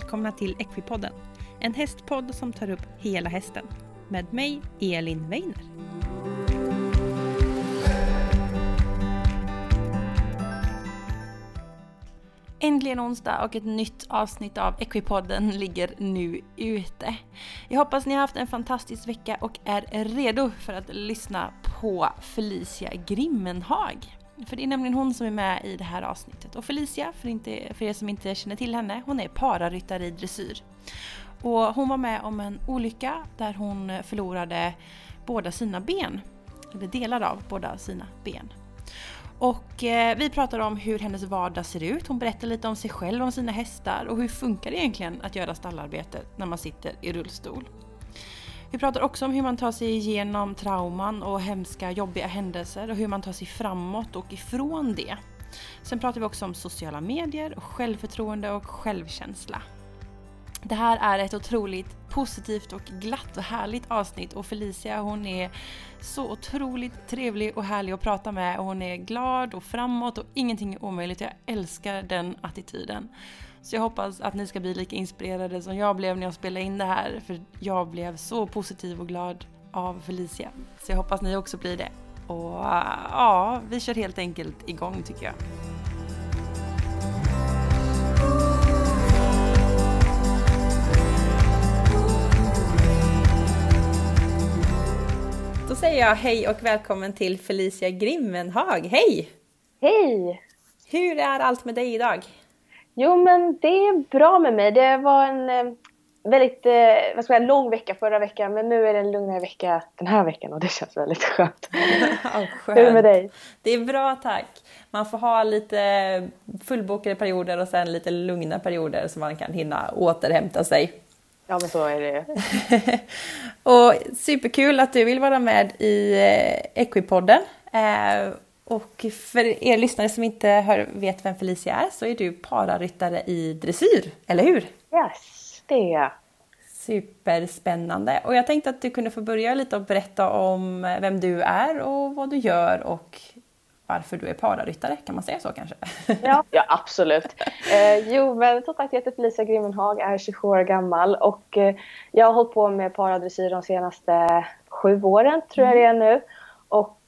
välkomna till Equipodden. En hästpodd som tar upp hela hästen. Med mig, Elin Weiner. Äntligen onsdag och ett nytt avsnitt av Equipodden ligger nu ute. Jag hoppas ni har haft en fantastisk vecka och är redo för att lyssna på Felicia Grimmenhag. För det är nämligen hon som är med i det här avsnittet. Och Felicia, för, inte, för er som inte känner till henne, hon är pararyttare i dressyr. Och hon var med om en olycka där hon förlorade båda sina ben. Eller delar av båda sina ben. Och eh, vi pratar om hur hennes vardag ser ut. Hon berättar lite om sig själv, om sina hästar och hur funkar det egentligen att göra stallarbete när man sitter i rullstol. Vi pratar också om hur man tar sig igenom trauman och hemska jobbiga händelser och hur man tar sig framåt och ifrån det. Sen pratar vi också om sociala medier, självförtroende och självkänsla. Det här är ett otroligt positivt och glatt och härligt avsnitt och Felicia hon är så otroligt trevlig och härlig att prata med och hon är glad och framåt och ingenting är omöjligt. Jag älskar den attityden. Så jag hoppas att ni ska bli lika inspirerade som jag blev när jag spelade in det här för jag blev så positiv och glad av Felicia. Så jag hoppas ni också blir det. Och ja, vi kör helt enkelt igång tycker jag. Då säger jag hej och välkommen till Felicia Grimmenhag. Hej! Hej! Hur är allt med dig idag? Jo men det är bra med mig. Det var en eh, väldigt eh, vad ska jag, lång vecka förra veckan men nu är det en lugnare vecka den här veckan och det känns väldigt skönt. ja, skönt. Hur är det med dig? Det är bra tack. Man får ha lite fullbokade perioder och sen lite lugna perioder så man kan hinna återhämta sig. Ja men så är det Och superkul att du vill vara med i eh, Equipodden. Eh, och för er lyssnare som inte hör, vet vem Felicia är så är du pararyttare i dressyr, eller hur? Yes, det är jag. Superspännande. Och jag tänkte att du kunde få börja lite och berätta om vem du är och vad du gör och varför du är pararyttare, kan man säga så kanske? Ja, ja absolut. Eh, jo, men som sagt, jag heter Felicia Grimmenhag, är 27 år gammal och eh, jag har hållit på med paradressyr de senaste sju åren, tror jag det är nu.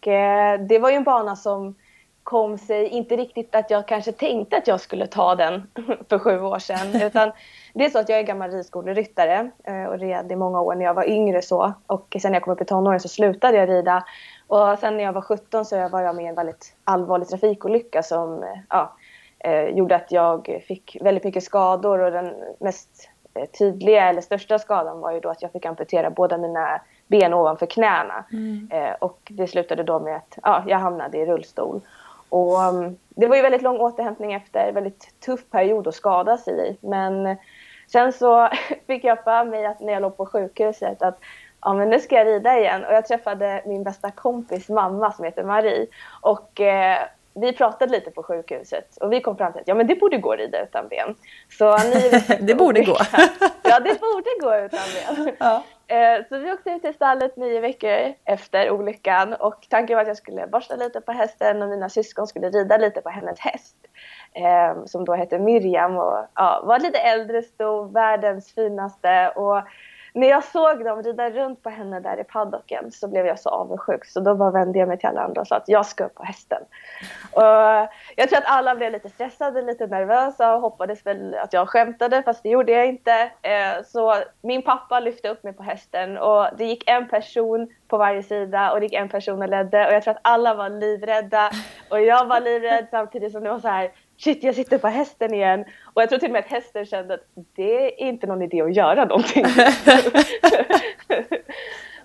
Och eh, det var ju en bana som kom sig, inte riktigt att jag kanske tänkte att jag skulle ta den för sju år sedan. Utan det är så att jag är gammal ridskoleryttare eh, och red i många år när jag var yngre så. Och sen när jag kom upp i tonåren så slutade jag rida. Och sen när jag var 17 så var jag med i en väldigt allvarlig trafikolycka som eh, ja, eh, gjorde att jag fick väldigt mycket skador och den mest tydliga eller största skadan var ju då att jag fick amputera båda mina ben ovanför knäna. Mm. Eh, och det slutade då med att ja, jag hamnade i rullstol. Och um, det var ju väldigt lång återhämtning efter, väldigt tuff period att skada sig i. Men sen så fick jag för mig att när jag låg på sjukhuset att ja men nu ska jag rida igen. Och jag träffade min bästa kompis mamma som heter Marie. Och eh, vi pratade lite på sjukhuset och vi kom fram till att ja, men det borde gå att rida utan ben. Så ni det borde gå. ja, det borde gå utan ben. Ja. Eh, så vi åkte ut till stallet nio veckor efter olyckan och tanken var att jag skulle borsta lite på hästen och mina syskon skulle rida lite på hennes häst. Eh, som då hette Miriam och ja, var lite äldre, stor, världens finaste och när jag såg dem rida runt på henne där i paddocken så blev jag så avundsjuk. Så då bara vände jag mig till alla andra och sa att jag ska upp på hästen. Och jag tror att alla blev lite stressade, lite nervösa och hoppades väl att jag skämtade fast det gjorde jag inte. Eh, så min pappa lyfte upp mig på hästen och det gick en person på varje sida och det gick en person och ledde och jag tror att alla var livrädda och jag var livrädd samtidigt som det var så här shit jag sitter på hästen igen. Och jag tror till och med att hästen kände att det är inte någon idé att göra någonting.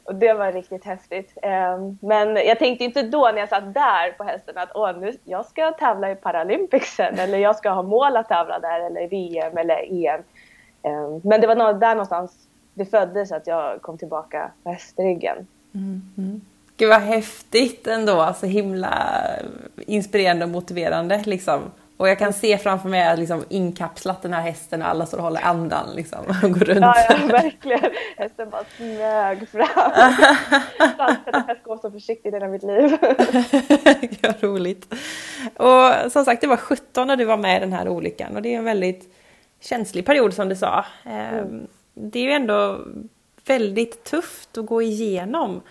och det var riktigt häftigt. Ehm, men jag tänkte inte då när jag satt där på hästen att Åh, nu, jag ska tävla i Paralympicsen eller jag ska ha mål att tävla där eller VM eller EM. Ehm, men det var där någonstans det föddes att jag kom tillbaka på hästryggen. Mm, mm. Gud vad häftigt ändå, så himla inspirerande och motiverande liksom. Och jag kan se framför mig liksom inkapslat den här hästen och alla står och håller andan liksom och går runt. Ja, ja verkligen. Hästen bara smög fram. jag ska gå så försiktigt i hela mitt liv. Vad roligt. Och som sagt, det var 17 när du var med i den här olyckan och det är en väldigt känslig period som du sa. Mm. Det är ju ändå väldigt tufft att gå igenom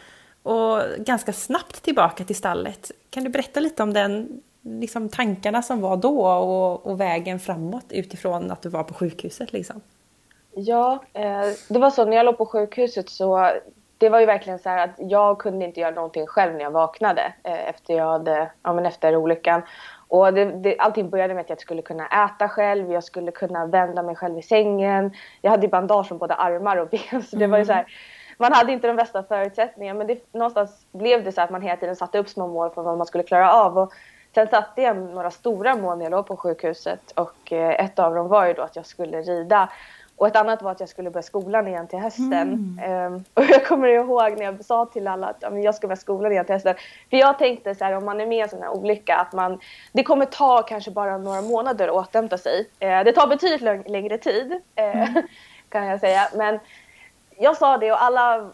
och ganska snabbt tillbaka till stallet. Kan du berätta lite om den liksom, tankarna som var då och, och vägen framåt utifrån att du var på sjukhuset? Liksom? Ja, eh, det var så när jag låg på sjukhuset så det var ju verkligen så att jag kunde inte göra någonting själv när jag vaknade eh, efter, jag hade, ja, men efter olyckan. Och det, det, allting började med att jag skulle kunna äta själv, jag skulle kunna vända mig själv i sängen. Jag hade bandage från både armar och ben så det var ju så här, mm. man hade inte de bästa förutsättningarna men det, någonstans blev det så att man hela tiden satte upp små mål för vad man skulle klara av. Och sen satte jag några stora mål när jag låg på sjukhuset och eh, ett av dem var ju då att jag skulle rida. Och ett annat var att jag skulle börja skolan igen till hösten. Mm. Um, och jag kommer ihåg när jag sa till alla att jag ska börja skolan igen till hösten. För jag tänkte så här om man är med i en sån här olycka att man, det kommer ta kanske bara några månader att återhämta sig. Uh, det tar betydligt längre tid uh, mm. kan jag säga. Men jag sa det och alla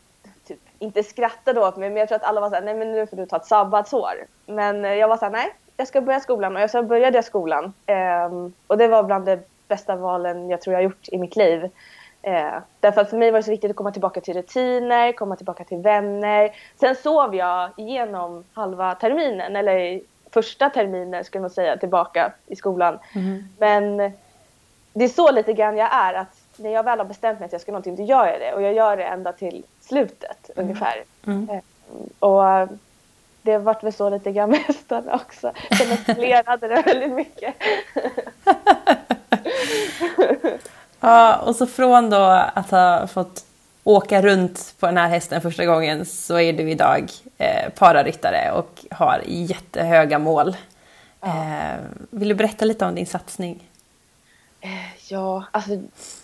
typ, inte skrattade åt mig men jag tror att alla var såhär, nej men nu får du ta ett sabbatsår. Men jag var såhär, nej jag ska börja skolan och så började jag skolan. Um, och det var bland det bästa valen jag tror jag har gjort i mitt liv. Eh, därför att för mig var det så viktigt att komma tillbaka till rutiner, komma tillbaka till vänner. Sen sov jag igenom halva terminen, eller första terminen skulle man säga, tillbaka i skolan. Mm. Men det är så lite grann jag är, att när jag väl har bestämt mig att jag ska någonting, då gör jag det. Och jag gör det ända till slutet mm. ungefär. Mm. Eh, och det vart väl så lite grann med hästarna också. De eskalerade det väldigt mycket. ja, och så från då att ha fått åka runt på den här hästen första gången så är du idag eh, pararyttare och har jättehöga mål. Ja. Eh, vill du berätta lite om din satsning? Eh, ja, alltså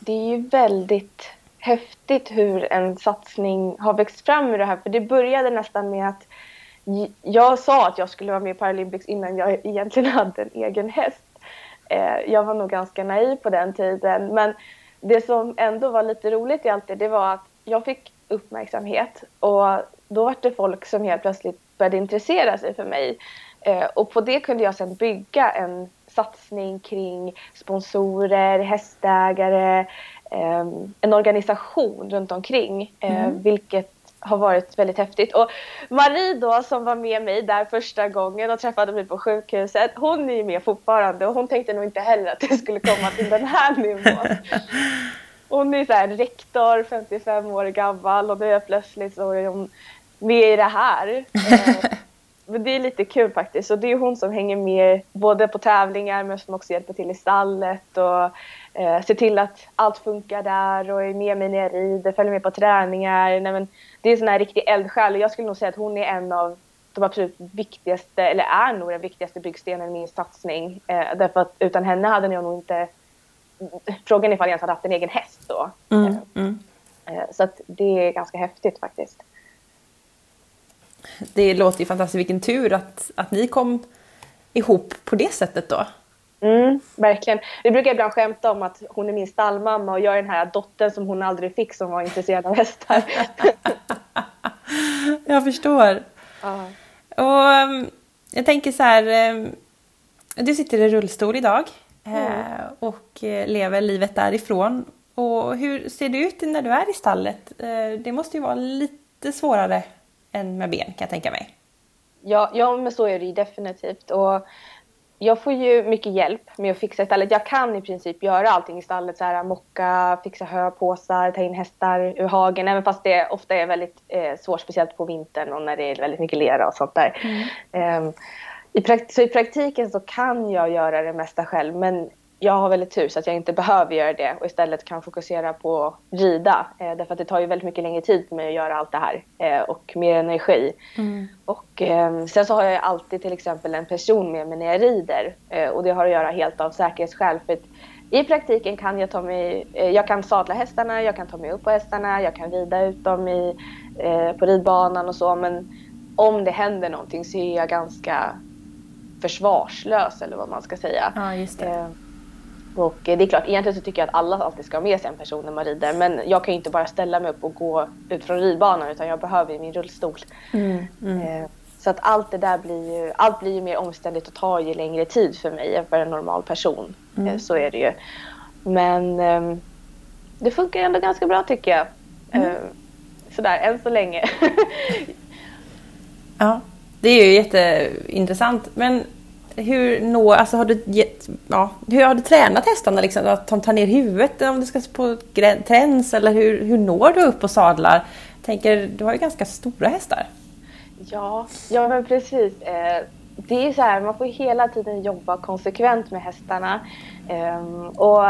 det är ju väldigt häftigt hur en satsning har växt fram ur det här. För det började nästan med att jag sa att jag skulle vara med i Paralympics innan jag egentligen hade en egen häst. Eh, jag var nog ganska naiv på den tiden. Men det som ändå var lite roligt i allt det, det var att jag fick uppmärksamhet och då var det folk som helt plötsligt började intressera sig för mig. Eh, och på det kunde jag sedan bygga en satsning kring sponsorer, hästägare, eh, en organisation runt omkring. Mm. Vilket har varit väldigt häftigt. Och Marie då som var med mig där första gången och träffade mig på sjukhuset, hon är ju med fortfarande och hon tänkte nog inte heller att det skulle komma till den här nivån. Hon är så här rektor, 55 år gammal och nu är plötsligt så är hon med i det här. Men det är lite kul faktiskt. Och det är hon som hänger med både på tävlingar men som också hjälper till i stallet och eh, ser till att allt funkar där och är med mig när jag rider, följer med på träningar. Nej, men det är en sån här riktig eldsjäl och jag skulle nog säga att hon är en av de absolut viktigaste, eller är nog den viktigaste byggstenen i min satsning. Eh, därför att utan henne hade jag nog inte... Frågan är ifall jag ens hade haft en egen häst då. Mm, eh, mm. Eh, så att det är ganska häftigt faktiskt. Det låter ju fantastiskt, vilken tur att, att ni kom ihop på det sättet då. Mm, verkligen. Vi brukar ibland skämta om att hon är min stallmamma och jag är den här dottern som hon aldrig fick som var intresserad av hästar. jag förstår. Ja. Och um, jag tänker så här, um, du sitter i rullstol idag mm. Eh, och eh, lever livet därifrån. Och hur ser det ut när du är i stallet? Eh, det måste ju vara lite svårare än med ben kan jag tänka mig. Ja, ja men så är det ju definitivt. Och jag får ju mycket hjälp med att fixa stallet. Jag kan i princip göra allting i stallet. Så här, mocka, fixa hö, påsar, ta in hästar ur hagen. Även fast det ofta är väldigt eh, svårt, speciellt på vintern och när det är väldigt mycket lera och sånt där. Mm. Um, i, så i praktiken så kan jag göra det mesta själv. Men jag har väldigt tur så att jag inte behöver göra det och istället kan fokusera på att rida. Eh, därför att det tar ju väldigt mycket längre tid för mig att göra allt det här eh, och mer energi. Mm. Och eh, sen så har jag alltid till exempel en person med mig när jag rider eh, och det har att göra helt av säkerhetsskäl. För i praktiken kan jag ta mig, eh, jag kan sadla hästarna, jag kan ta mig upp på hästarna, jag kan rida ut dem i, eh, på ridbanan och så men om det händer någonting så är jag ganska försvarslös eller vad man ska säga. Ja, just det. Och det är klart, egentligen så tycker jag att alla alltid ska ha med sig en person när man rider. Men jag kan ju inte bara ställa mig upp och gå ut från ridbanan utan jag behöver ju min rullstol. Mm, mm. Eh, så att allt det där blir ju, allt blir ju mer omständigt och tar ju längre tid för mig än för en normal person. Mm. Eh, så är det ju. Men um, det funkar ändå ganska bra tycker jag. Mm. Sådär, än så länge. ja, det är ju jätteintressant. Men hur, nå, alltså har du gett, ja, hur har du tränat hästarna? Liksom, att de tar ner huvudet om du ska på träns eller hur, hur når du upp och sadlar? Jag tänker, du har ju ganska stora hästar. Ja, ja men precis. Eh, det är så här, man får hela tiden jobba konsekvent med hästarna. Ehm, och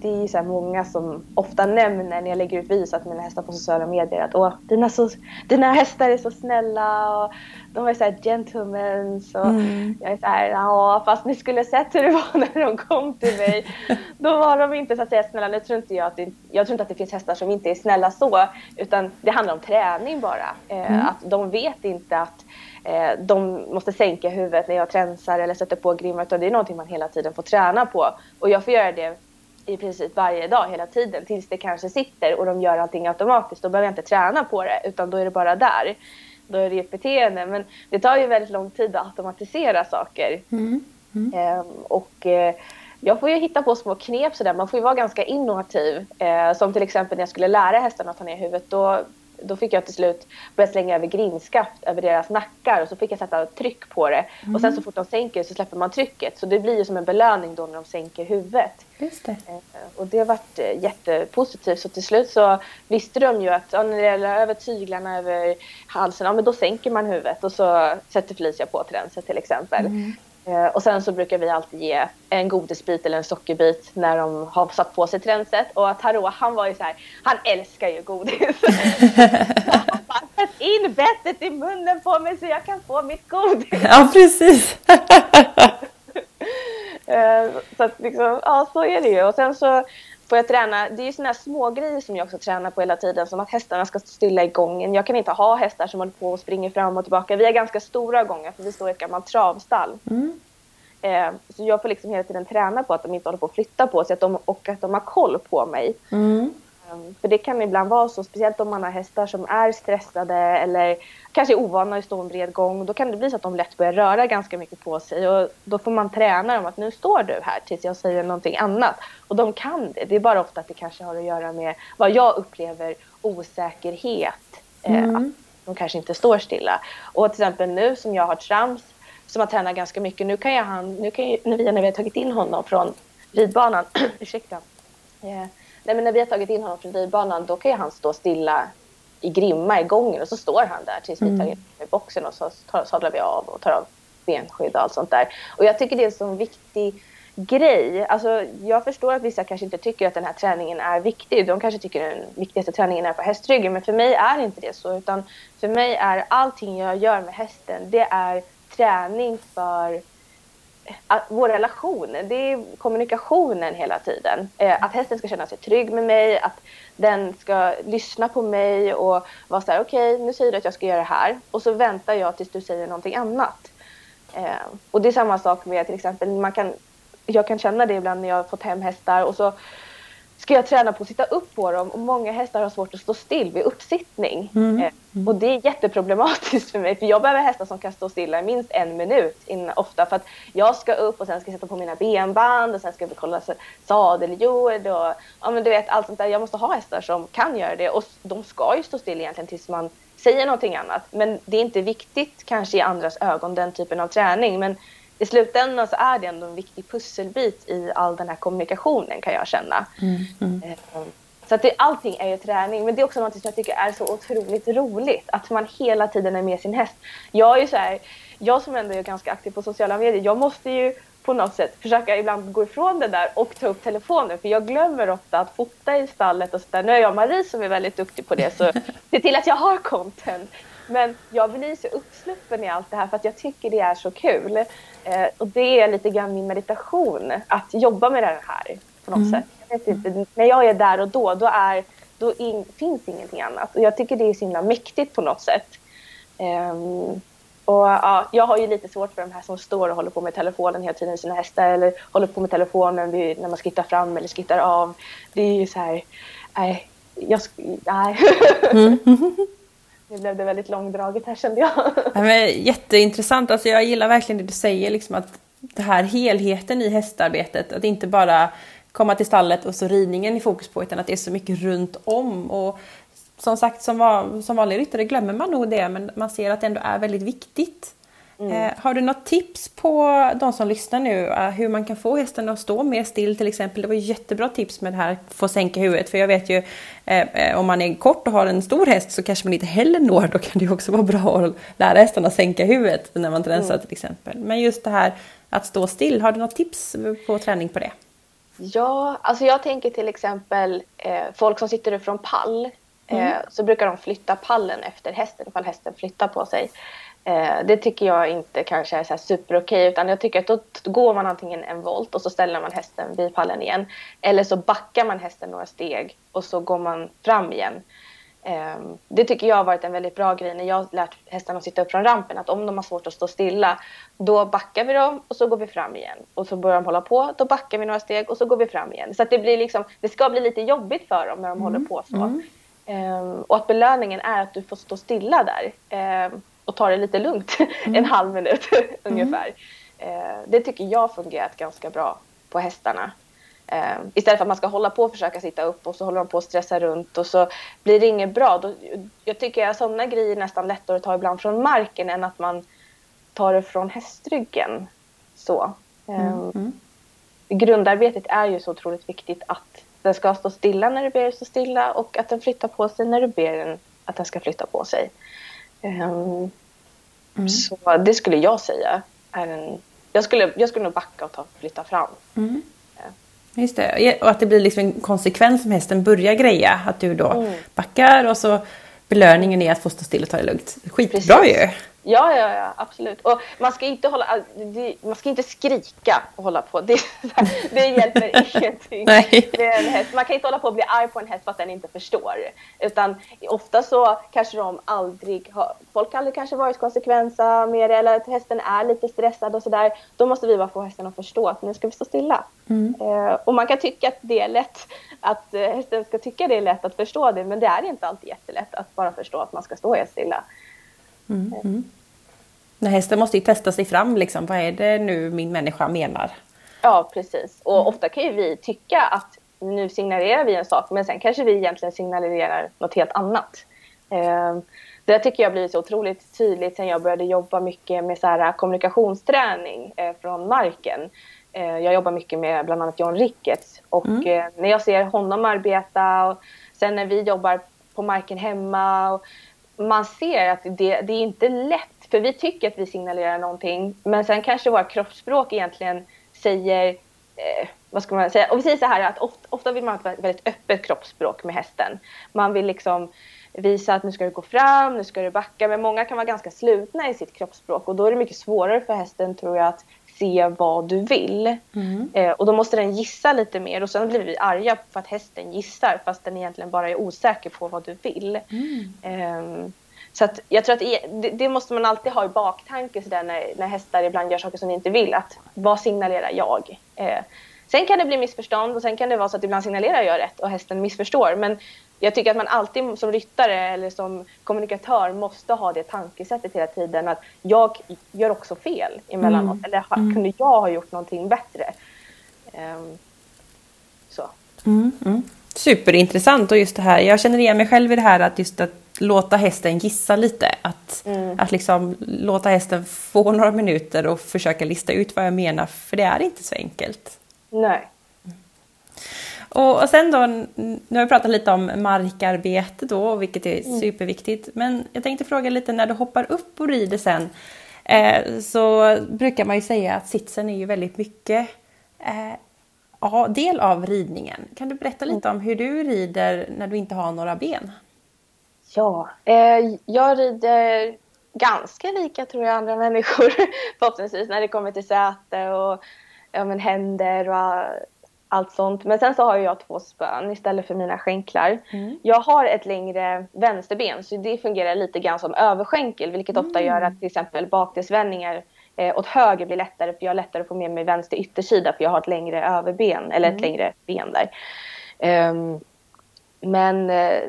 det är så många som ofta nämner när jag lägger ut visat mina hästar på sociala medier att Åh, dina, så, dina hästar är så snälla och de är så här gentlemen. Så mm. Jag är så här, ja fast ni skulle sett hur det var när de kom till mig. Då var de inte så att säga snälla. Nu tror inte jag att det, jag tror inte att det finns hästar som inte är snälla så. Utan det handlar om träning bara. Eh, mm. Att de vet inte att eh, de måste sänka huvudet när jag tränsar eller sätter på grimma. Utan det är någonting man hela tiden får träna på. Och jag får göra det i princip varje dag hela tiden tills det kanske sitter och de gör allting automatiskt. Då behöver jag inte träna på det utan då är det bara där. Då är det ett beteende. Men det tar ju väldigt lång tid att automatisera saker. Mm. Mm. Ehm, och eh, jag får ju hitta på små knep sådär. Man får ju vara ganska innovativ. Ehm, som till exempel när jag skulle lära hästarna att ta ner huvudet. Då då fick jag till slut börja slänga över grimskaft över deras nackar och så fick jag sätta tryck på det. Mm. Och sen så fort de sänker så släpper man trycket. Så det blir ju som en belöning då när de sänker huvudet. Just det. Eh, och det har varit eh, jättepositivt. Så till slut så visste de ju att ja, när det gäller över tyglarna över halsen, ja men då sänker man huvudet och så sätter Felicia på tränset till exempel. Mm. Eh, och sen så brukar vi alltid ge en godisbit eller en sockerbit när de har satt på sig tränset. Och Taro han var ju så här, han älskar ju godis. han bara, sätt in bettet i munnen på mig så jag kan få mitt godis. Ja, precis. Eh, så att liksom, ja så är det ju. Och sen så får jag träna, det är ju sådana små grejer som jag också tränar på hela tiden som att hästarna ska stå stilla i gången. Jag kan inte ha hästar som håller på och springer fram och tillbaka. Vi har ganska stora gångar för vi står i ett gammalt travstall. Mm. Eh, så jag får liksom hela tiden träna på att de inte håller på att flytta på sig att de, och att de har koll på mig. Mm. Um, för det kan ibland vara så, speciellt om man har hästar som är stressade eller kanske är ovana att stå en bred gång. Då kan det bli så att de lätt börjar röra ganska mycket på sig och då får man träna dem att nu står du här tills jag säger någonting annat. Och de kan det. Det är bara ofta att det kanske har att göra med vad jag upplever osäkerhet. Eh, mm. att de kanske inte står stilla. Och till exempel nu som jag har trams som har tränat ganska mycket. Nu kan jag han, nu kan jag, när, vi, när vi har tagit in honom från ridbanan, ursäkta. Nej, men när vi har tagit in honom från ridbanan då kan ju han stå stilla i grimma i gången och så står han där tills vi tar in honom i boxen och så tar, sadlar vi av och tar av benskydd och allt sånt där. Och jag tycker det är en så viktig grej. Alltså, jag förstår att vissa kanske inte tycker att den här träningen är viktig. De kanske tycker den viktigaste träningen är på hästryggen. Men för mig är inte det så. Utan för mig är allting jag gör med hästen, det är träning för vår relation, det är kommunikationen hela tiden. Eh, att hästen ska känna sig trygg med mig, att den ska lyssna på mig och vara så här, okej, okay, nu säger du att jag ska göra det här och så väntar jag tills du säger någonting annat. Eh, och det är samma sak med till exempel, man kan, jag kan känna det ibland när jag har fått hem hästar och så ska jag träna på att sitta upp på dem och många hästar har svårt att stå still vid uppsittning. Mm. Eh, och det är jätteproblematiskt för mig för jag behöver hästar som kan stå stilla i minst en minut innan, ofta för att jag ska upp och sen ska jag sätta på mina benband och sen ska vi kolla sadeljord och ja men du vet allt sånt där. Jag måste ha hästar som kan göra det och de ska ju stå still egentligen tills man säger någonting annat. Men det är inte viktigt kanske i andras ögon den typen av träning men i slutändan så är det ändå en viktig pusselbit i all den här kommunikationen kan jag känna. Mm, mm. Eh, så att det, allting är ju träning, men det är också något som jag tycker är så otroligt roligt. Att man hela tiden är med sin häst. Jag är ju så här, jag som ändå är ganska aktiv på sociala medier, jag måste ju på något sätt försöka ibland gå ifrån det där och ta upp telefonen. För jag glömmer ofta att fota i stallet och sådär. Nu är jag Marie som är väldigt duktig på det, så se till att jag har content. Men jag blir så uppsluppen i allt det här för att jag tycker det är så kul. Eh, och det är lite grann min meditation, att jobba med det här på något mm. sätt. Jag vet inte, när jag är där och då, då, är, då in, finns ingenting annat. Och jag tycker det är så himla mäktigt på något sätt. Um, och ja, jag har ju lite svårt för de här som står och håller på med telefonen hela tiden i sina hästar eller håller på med telefonen när man skrittar fram eller skrittar av. Det är ju så här, nej, jag, nej. Mm. Nu blev det väldigt långdraget här kände jag. Ja, men, jätteintressant. Alltså, jag gillar verkligen det du säger, liksom att det här helheten i hästarbetet. Att inte bara komma till stallet och så ridningen i fokus på utan att det är så mycket runt om. Och som sagt, som, var, som vanlig ryttare glömmer man nog det men man ser att det ändå är väldigt viktigt. Mm. Eh, har du något tips på de som lyssnar nu eh, hur man kan få hästen att stå mer still till exempel? Det var jättebra tips med det här få sänka huvudet för jag vet ju eh, eh, om man är kort och har en stor häst så kanske man inte heller når. Då kan det också vara bra att lära hästen att sänka huvudet när man tränar mm. till exempel. Men just det här att stå still, har du något tips på träning på det? Ja, alltså jag tänker till exempel eh, folk som sitter från pall. Mm. Eh, så brukar de flytta pallen efter hästen ifall hästen flyttar på sig. Eh, det tycker jag inte kanske är så super okej utan jag tycker att då går man antingen en volt och så ställer man hästen vid pallen igen. Eller så backar man hästen några steg och så går man fram igen. Eh, det tycker jag har varit en väldigt bra grej när jag lärt hästarna att sitta upp från rampen. Att om de har svårt att stå stilla då backar vi dem och så går vi fram igen. Och så börjar de hålla på, då backar vi några steg och så går vi fram igen. Så det blir liksom, det ska bli lite jobbigt för dem när de mm. håller på så. Mm. Um, och att belöningen är att du får stå stilla där. Och ta det lite lugnt mm. en halv minut ungefär. Eh, det tycker jag fungerat ganska bra på hästarna. Eh, istället för att man ska hålla på och försöka sitta upp och så håller de på att stressa runt och så blir det inget bra. Då, jag tycker att sådana grejer är nästan lättare att ta ibland från marken än att man tar det från hästryggen. Så. Eh, mm. Grundarbetet är ju så otroligt viktigt att den ska stå stilla när du ber den stå stilla och att den flyttar på sig när du ber den att den ska flytta på sig. Um, mm. Så det skulle jag säga är en... Jag skulle, jag skulle nog backa och ta, flytta fram. Mm. Just det, och att det blir liksom en konsekvens om hästen börjar greja. Att du då mm. backar och så belöningen är att få stå still och ta det lugnt. Skitbra Precis. ju! Ja, ja, ja, absolut. Och man ska inte hålla, man ska inte skrika och hålla på. Det, det hjälper ingenting. Nej. Med en häst. Man kan inte hålla på och bli arg på en häst för att den inte förstår. Utan ofta så kanske de aldrig har, folk har aldrig kanske varit konsekvensa med det eller att hästen är lite stressad och sådär. Då måste vi bara få hästen att förstå att nu ska vi stå stilla. Mm. Eh, och man kan tycka att det är lätt, att eh, hästen ska tycka det är lätt att förstå det, men det är inte alltid jättelätt att bara förstå att man ska stå helt stilla. Mm. Den hästen måste ju testa sig fram liksom. Vad är det nu min människa menar? Ja, precis. Och mm. ofta kan ju vi tycka att nu signalerar vi en sak men sen kanske vi egentligen signalerar något helt annat. Eh, det tycker jag blivit så otroligt tydligt sen jag började jobba mycket med så här kommunikationsträning eh, från marken. Eh, jag jobbar mycket med bland annat John Ricketts och mm. Eh, när jag ser honom arbeta och sen när vi jobbar på marken hemma och man ser att det, det är inte lätt för vi tycker att vi signalerar någonting men sen kanske våra kroppsspråk egentligen säger eh, vad ska man säga? Och vi säger så här att ofta, ofta vill man ha ett väldigt öppet kroppsspråk med hästen. Man vill liksom visa att nu ska du gå fram, nu ska du backa. Men många kan vara ganska slutna i sitt kroppsspråk och då är det mycket svårare för hästen tror jag att se vad du vill. Mm. Eh, och då måste den gissa lite mer och sen blir vi arga för att hästen gissar fast den egentligen bara är osäker på vad du vill. Mm. Eh, så att jag tror att det, det, måste man alltid ha i baktanke så där när, när hästar ibland gör saker som de inte vill. Att vad signalerar jag? Eh, sen kan det bli missförstånd och sen kan det vara så att ibland signalerar jag rätt och hästen missförstår. Men jag tycker att man alltid som ryttare eller som kommunikatör måste ha det tankesättet hela tiden att jag gör också fel emellanåt. Mm. Eller mm. kunde jag ha gjort någonting bättre? Um, så. Mm, mm. Superintressant och just det här, jag känner igen mig själv i det här att just att låta hästen gissa lite. Att, mm. att liksom låta hästen få några minuter och försöka lista ut vad jag menar, för det är inte så enkelt. Nej. Och, och sen då, nu har vi pratat lite om markarbete då, vilket är mm. superviktigt. Men jag tänkte fråga lite, när du hoppar upp och rider sen, eh, så brukar man ju säga att sitsen är ju väldigt mycket eh, del av ridningen. Kan du berätta lite om hur du rider när du inte har några ben? Ja, eh, jag rider ganska lika tror jag andra människor förhoppningsvis när det kommer till säte och ja, men händer och allt sånt. Men sen så har jag två spön istället för mina skänklar. Mm. Jag har ett längre vänsterben så det fungerar lite grann som överskänkel vilket mm. ofta gör att till exempel bakdelsvändningar eh, åt höger blir lättare för jag har lättare att få med mig vänster yttersida för jag har ett längre överben eller ett mm. längre ben där. Um, men eh,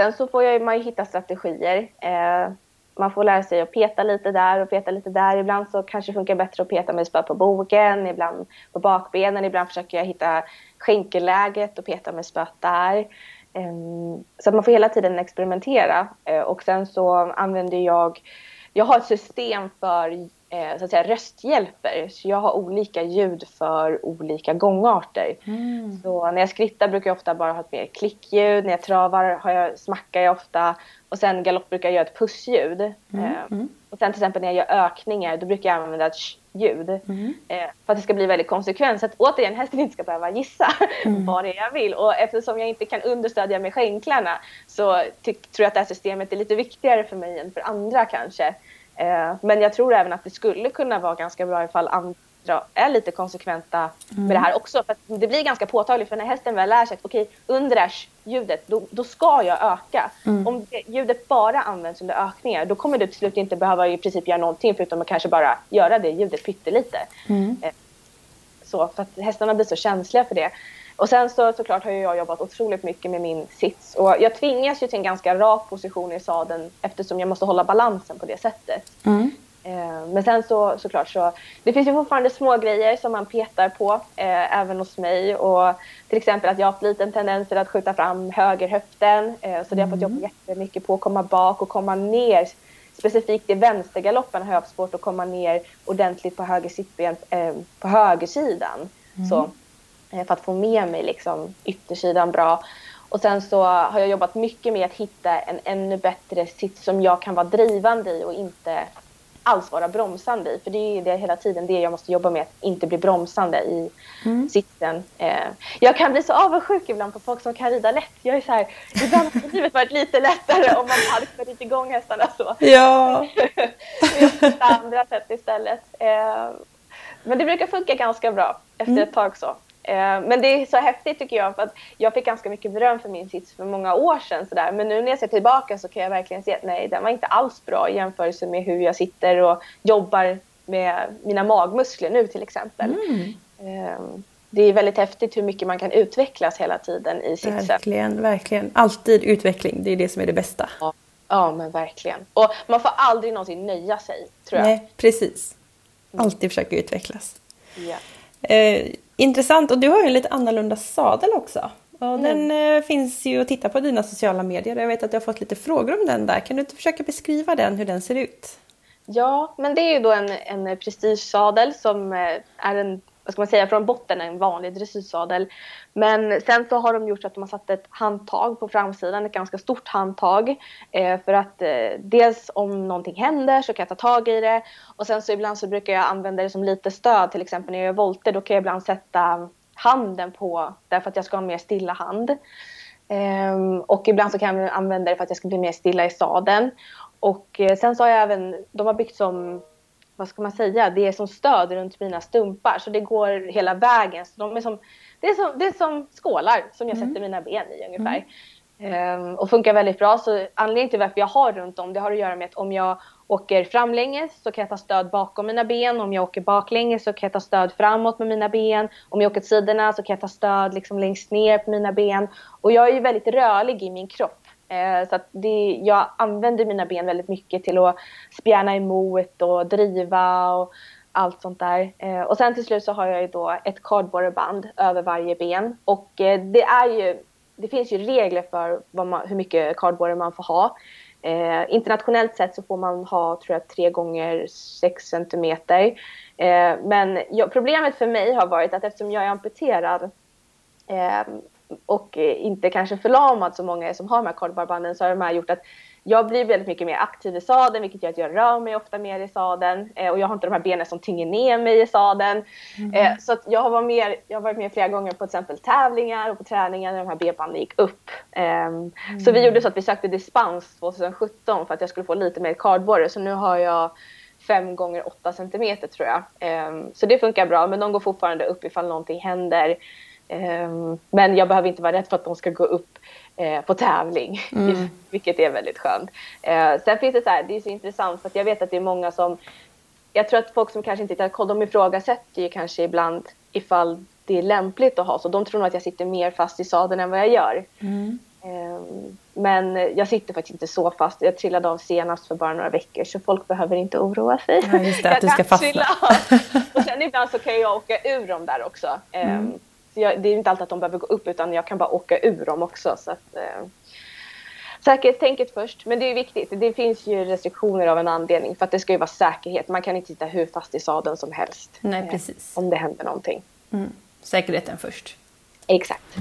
Sen så får jag, man ju hitta strategier. Eh, man får lära sig att peta lite där och peta lite där. Ibland så kanske det funkar bättre att peta med spö på bogen, ibland på bakbenen, ibland försöker jag hitta skänkelläget och peta med spöet där. Ehm, så man får hela tiden experimentera eh, och sen så använder jag, jag har ett system för eh, så att säga, rösthjälper. Så jag har olika ljud för olika gångarter. Mm. Så när jag skrittar brukar jag ofta bara ha ett mer klickljud. När jag travar har jag, smackar jag ofta. Och sen galopp brukar jag göra ett pussljud. Mm. Eh, mm. och sen till exempel när jag gör ökningar då brukar jag använda ett ljud. Mm. Eh, för att det ska bli väldigt konsekvent. Så att återigen hästen inte ska behöva gissa mm. vad det är jag vill. Och eftersom jag inte kan understödja med skänklarna så tror jag att det här systemet är lite viktigare för mig än för andra kanske. Eh, men jag tror även att det skulle kunna vara ganska bra ifall andra är lite konsekventa mm. med det här också. För det blir ganska påtagligt för när hästen väl lär sig att okej, okay, under det här ljudet, då, då ska jag öka. Mm. Om det, ljudet bara används under ökningar, då kommer du till slut inte behöva i princip göra någonting förutom att kanske bara göra det ljudet pyttelite. Mm. Eh, så, för att hästarna blir så känsliga för det. Och sen så såklart har jag jobbat otroligt mycket med min sits och jag tvingas ju till en ganska rak position i sadeln eftersom jag måste hålla balansen på det sättet. Mm. Eh, men sen så såklart så, det finns ju fortfarande små grejer som man petar på eh, även hos mig och till exempel att jag har haft liten tendens till att skjuta fram högerhöften eh, så det har jag fått jobba mm. jättemycket på att komma bak och komma ner specifikt i vänstergaloppen har jag haft svårt att komma ner ordentligt på höger sittben eh, på högersidan. Mm. Så för att få med mig liksom yttersidan bra. Och sen så har jag jobbat mycket med att hitta en ännu bättre sits som jag kan vara drivande i och inte alls vara bromsande i. För det är det hela tiden det jag måste jobba med, att inte bli bromsande i mm. sitsen. Eh, jag kan bli så avundsjuk ibland på folk som kan rida lätt. Jag är så här, ibland hade livet varit lite lättare om man hade fått igång hästarna så. Ja. jag får andra sätt istället. Eh, men det brukar funka ganska bra efter mm. ett tag så. Eh, men det är så häftigt tycker jag för att jag fick ganska mycket beröm för min sits för många år sedan. Så där. Men nu när jag ser tillbaka så kan jag verkligen se att nej, den var inte alls bra i jämförelse med hur jag sitter och jobbar med mina magmuskler nu till exempel. Mm. Ehm, det är väldigt häftigt hur mycket man kan utvecklas hela tiden i sitsen. Verkligen, verkligen. Alltid utveckling, det är det som är det bästa. Ja, ja men verkligen. Och man får aldrig någonsin nöja sig, tror jag. Nej, precis. Alltid mm. försöka utvecklas. Ja. Eh, Intressant. Och du har ju en lite annorlunda sadel också. Och mm. Den eh, finns ju att titta på dina sociala medier. Jag vet att du har fått lite frågor om den där. Kan du inte försöka beskriva den, hur den ser ut? Ja, men det är ju då en, en prestigesadel som eh, är en vad ska man säga, från botten en vanlig dressyrsadel. Men sen så har de gjort så att de har satt ett handtag på framsidan, ett ganska stort handtag. Eh, för att eh, dels om någonting händer så kan jag ta tag i det. Och sen så ibland så brukar jag använda det som lite stöd, till exempel när jag gör volter, då kan jag ibland sätta handen på, därför att jag ska ha mer stilla hand. Eh, och ibland så kan jag använda det för att jag ska bli mer stilla i sadeln. Och eh, sen så har jag även, de har byggt som vad ska man säga, det är som stöd runt mina stumpar så det går hela vägen. Så de är som, det, är som, det är som skålar som jag mm. sätter mina ben i ungefär. Mm. Um, och funkar väldigt bra. Så anledningen till varför jag har runt om det har att göra med att om jag åker framlänges så kan jag ta stöd bakom mina ben. Om jag åker baklänges så kan jag ta stöd framåt med mina ben. Om jag åker till sidorna så kan jag ta stöd liksom längst ner på mina ben. Och jag är ju väldigt rörlig i min kropp. Eh, så att det, jag använder mina ben väldigt mycket till att spjärna emot och driva och allt sånt där. Eh, och sen till slut så har jag ju då ett kardborreband över varje ben. Och eh, det är ju, det finns ju regler för man, hur mycket kardborre man får ha. Eh, internationellt sett så får man ha, tror jag, 3 gånger 6 centimeter. Eh, men jag, problemet för mig har varit att eftersom jag är amputerad eh, och inte kanske förlamad så många som har de här kardborrebanden så har de här gjort att jag blir väldigt mycket mer aktiv i sadeln vilket gör att jag rör mig ofta mer i sadeln eh, och jag har inte de här benen som tynger ner mig i sadeln. Mm. Eh, så att jag, har varit med, jag har varit med flera gånger på till exempel tävlingar och på träningar när de här benbanden gick upp. Eh, mm. Så vi gjorde så att vi sökte dispens 2017 för att jag skulle få lite mer kardborre så nu har jag 5 gånger 8 centimeter tror jag. Ehm, så det funkar bra men de går fortfarande upp ifall någonting händer. Ehm, men jag behöver inte vara rädd för att de ska gå upp eh, på tävling, mm. vilket är väldigt skönt. Eh, sen finns det så här, det är så intressant för att jag vet att det är många som, jag tror att folk som kanske inte har koll, de ifrågasätter ju kanske ibland ifall det är lämpligt att ha så. De tror nog att jag sitter mer fast i sadeln än vad jag gör. Mm. Ehm, Men jag sitter faktiskt inte så fast. Jag trillade av senast för bara några veckor så folk behöver inte oroa sig. Ja, just det, att du ska fastna. Och sen ibland så kan jag åka ur dem där också. Mm. Jag, det är inte alltid att de behöver gå upp utan jag kan bara åka ur dem också. Så att, uh, säkerhetstänket först, men det är viktigt. Det finns ju restriktioner av en anledning för att det ska ju vara säkerhet. Man kan inte sitta hur fast i sadeln som helst. Nej, eh, precis. om det händer någonting. Mm. Säkerheten först. Exakt.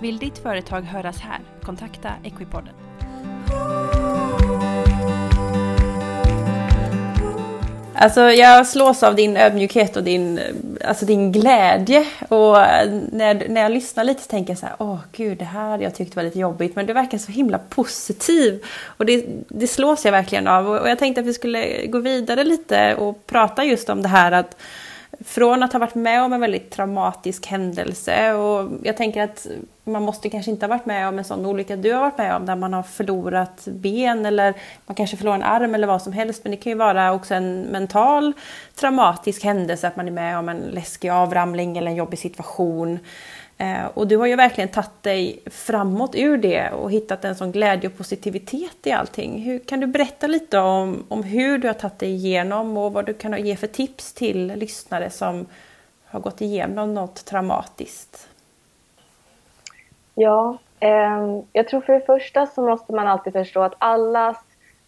Vill ditt företag höras här? Kontakta Equipodden. Alltså jag slås av din ödmjukhet och din, alltså din glädje. Och eh, när, när jag lyssnar lite så tänker jag så här, åh gud det här jag tyckte var lite jobbigt. Men du verkar så himla positiv. Och det, det slås jag verkligen av. Och jag tänkte att vi skulle gå vidare lite och prata just om det här att från att ha varit med om en väldigt traumatisk händelse och jag tänker att man måste kanske inte ha varit med om en sån olycka. Du har varit med om där man har förlorat ben eller man kanske förlorar en arm eller vad som helst men det kan ju vara också en mental traumatisk händelse att man är med om en läskig avramling eller en jobbig situation. Eh, Eh, och du har ju verkligen tagit dig framåt ur det och hittat en sån glädje och positivitet i allting. Hur, kan du berätta lite om, om hur du har tagit dig igenom och vad du kan ge för tips till lyssnare som har gått igenom något traumatiskt? Ja, eh, jag tror för det första så måste man alltid förstå att allas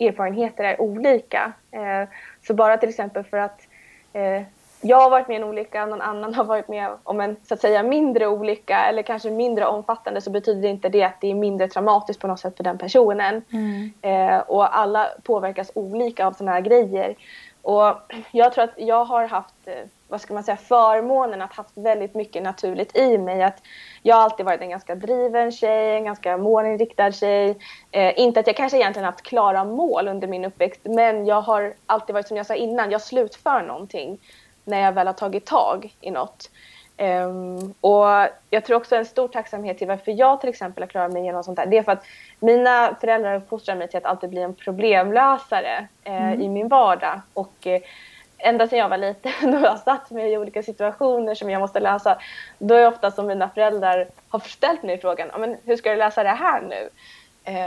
erfarenheter är olika. Eh, så bara till exempel för att eh, jag har varit med i en olycka, någon annan har varit med om en så att säga mindre olycka eller kanske mindre omfattande så betyder inte det att det är mindre traumatiskt på något sätt för den personen. Mm. Eh, och alla påverkas olika av sådana här grejer. Och jag tror att jag har haft, eh, vad ska man säga, förmånen att haft väldigt mycket naturligt i mig. Att jag har alltid varit en ganska driven tjej, en ganska målinriktad tjej. Eh, inte att jag kanske egentligen haft klara mål under min uppväxt, men jag har alltid varit som jag sa innan, jag slutför någonting när jag väl har tagit tag i något. Um, och jag tror också en stor tacksamhet till varför jag till exempel har klarat mig igenom sånt här. Det är för att mina föräldrar uppfostrar mig till att alltid bli en problemlösare eh, mm. i min vardag. Och eh, ända sedan jag var liten och har satt mig i olika situationer som jag måste lösa. Då är det ofta som mina föräldrar har ställt mig frågan, men hur ska du lösa det här nu?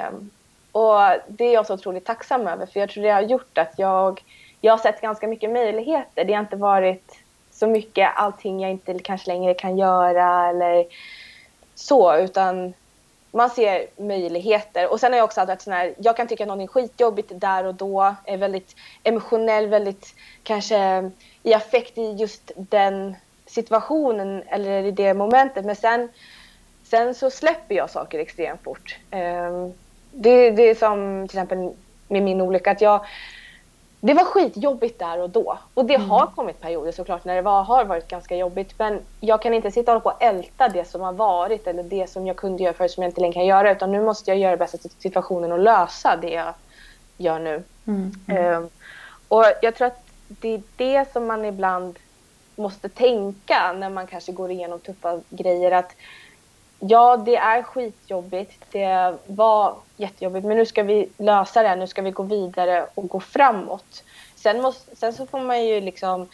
Um, och det är jag så otroligt tacksam över för jag tror det har gjort att jag jag har sett ganska mycket möjligheter. Det har inte varit så mycket allting jag inte kanske längre kan göra eller så, utan man ser möjligheter. Och sen har jag också varit sån här, jag kan tycka att någonting är skitjobbigt där och då, är väldigt emotionell, väldigt kanske i affekt i just den situationen eller i det momentet. Men sen, sen så släpper jag saker extremt fort. Ehm, det, det är som till exempel med min olycka, att jag det var skitjobbigt där och då. Och det mm. har kommit perioder såklart när det var, har varit ganska jobbigt. Men jag kan inte sitta och på och älta det som har varit eller det som jag kunde göra förut som jag inte längre kan göra. Utan nu måste jag göra det bästa av situationen och lösa det jag gör nu. Mm. Um, och jag tror att det är det som man ibland måste tänka när man kanske går igenom tuffa grejer. Att ja, det är skitjobbigt. Det var jättejobbigt. Men nu ska vi lösa det. Nu ska vi gå vidare och gå framåt. Sen, måste, sen så får man ju liksom,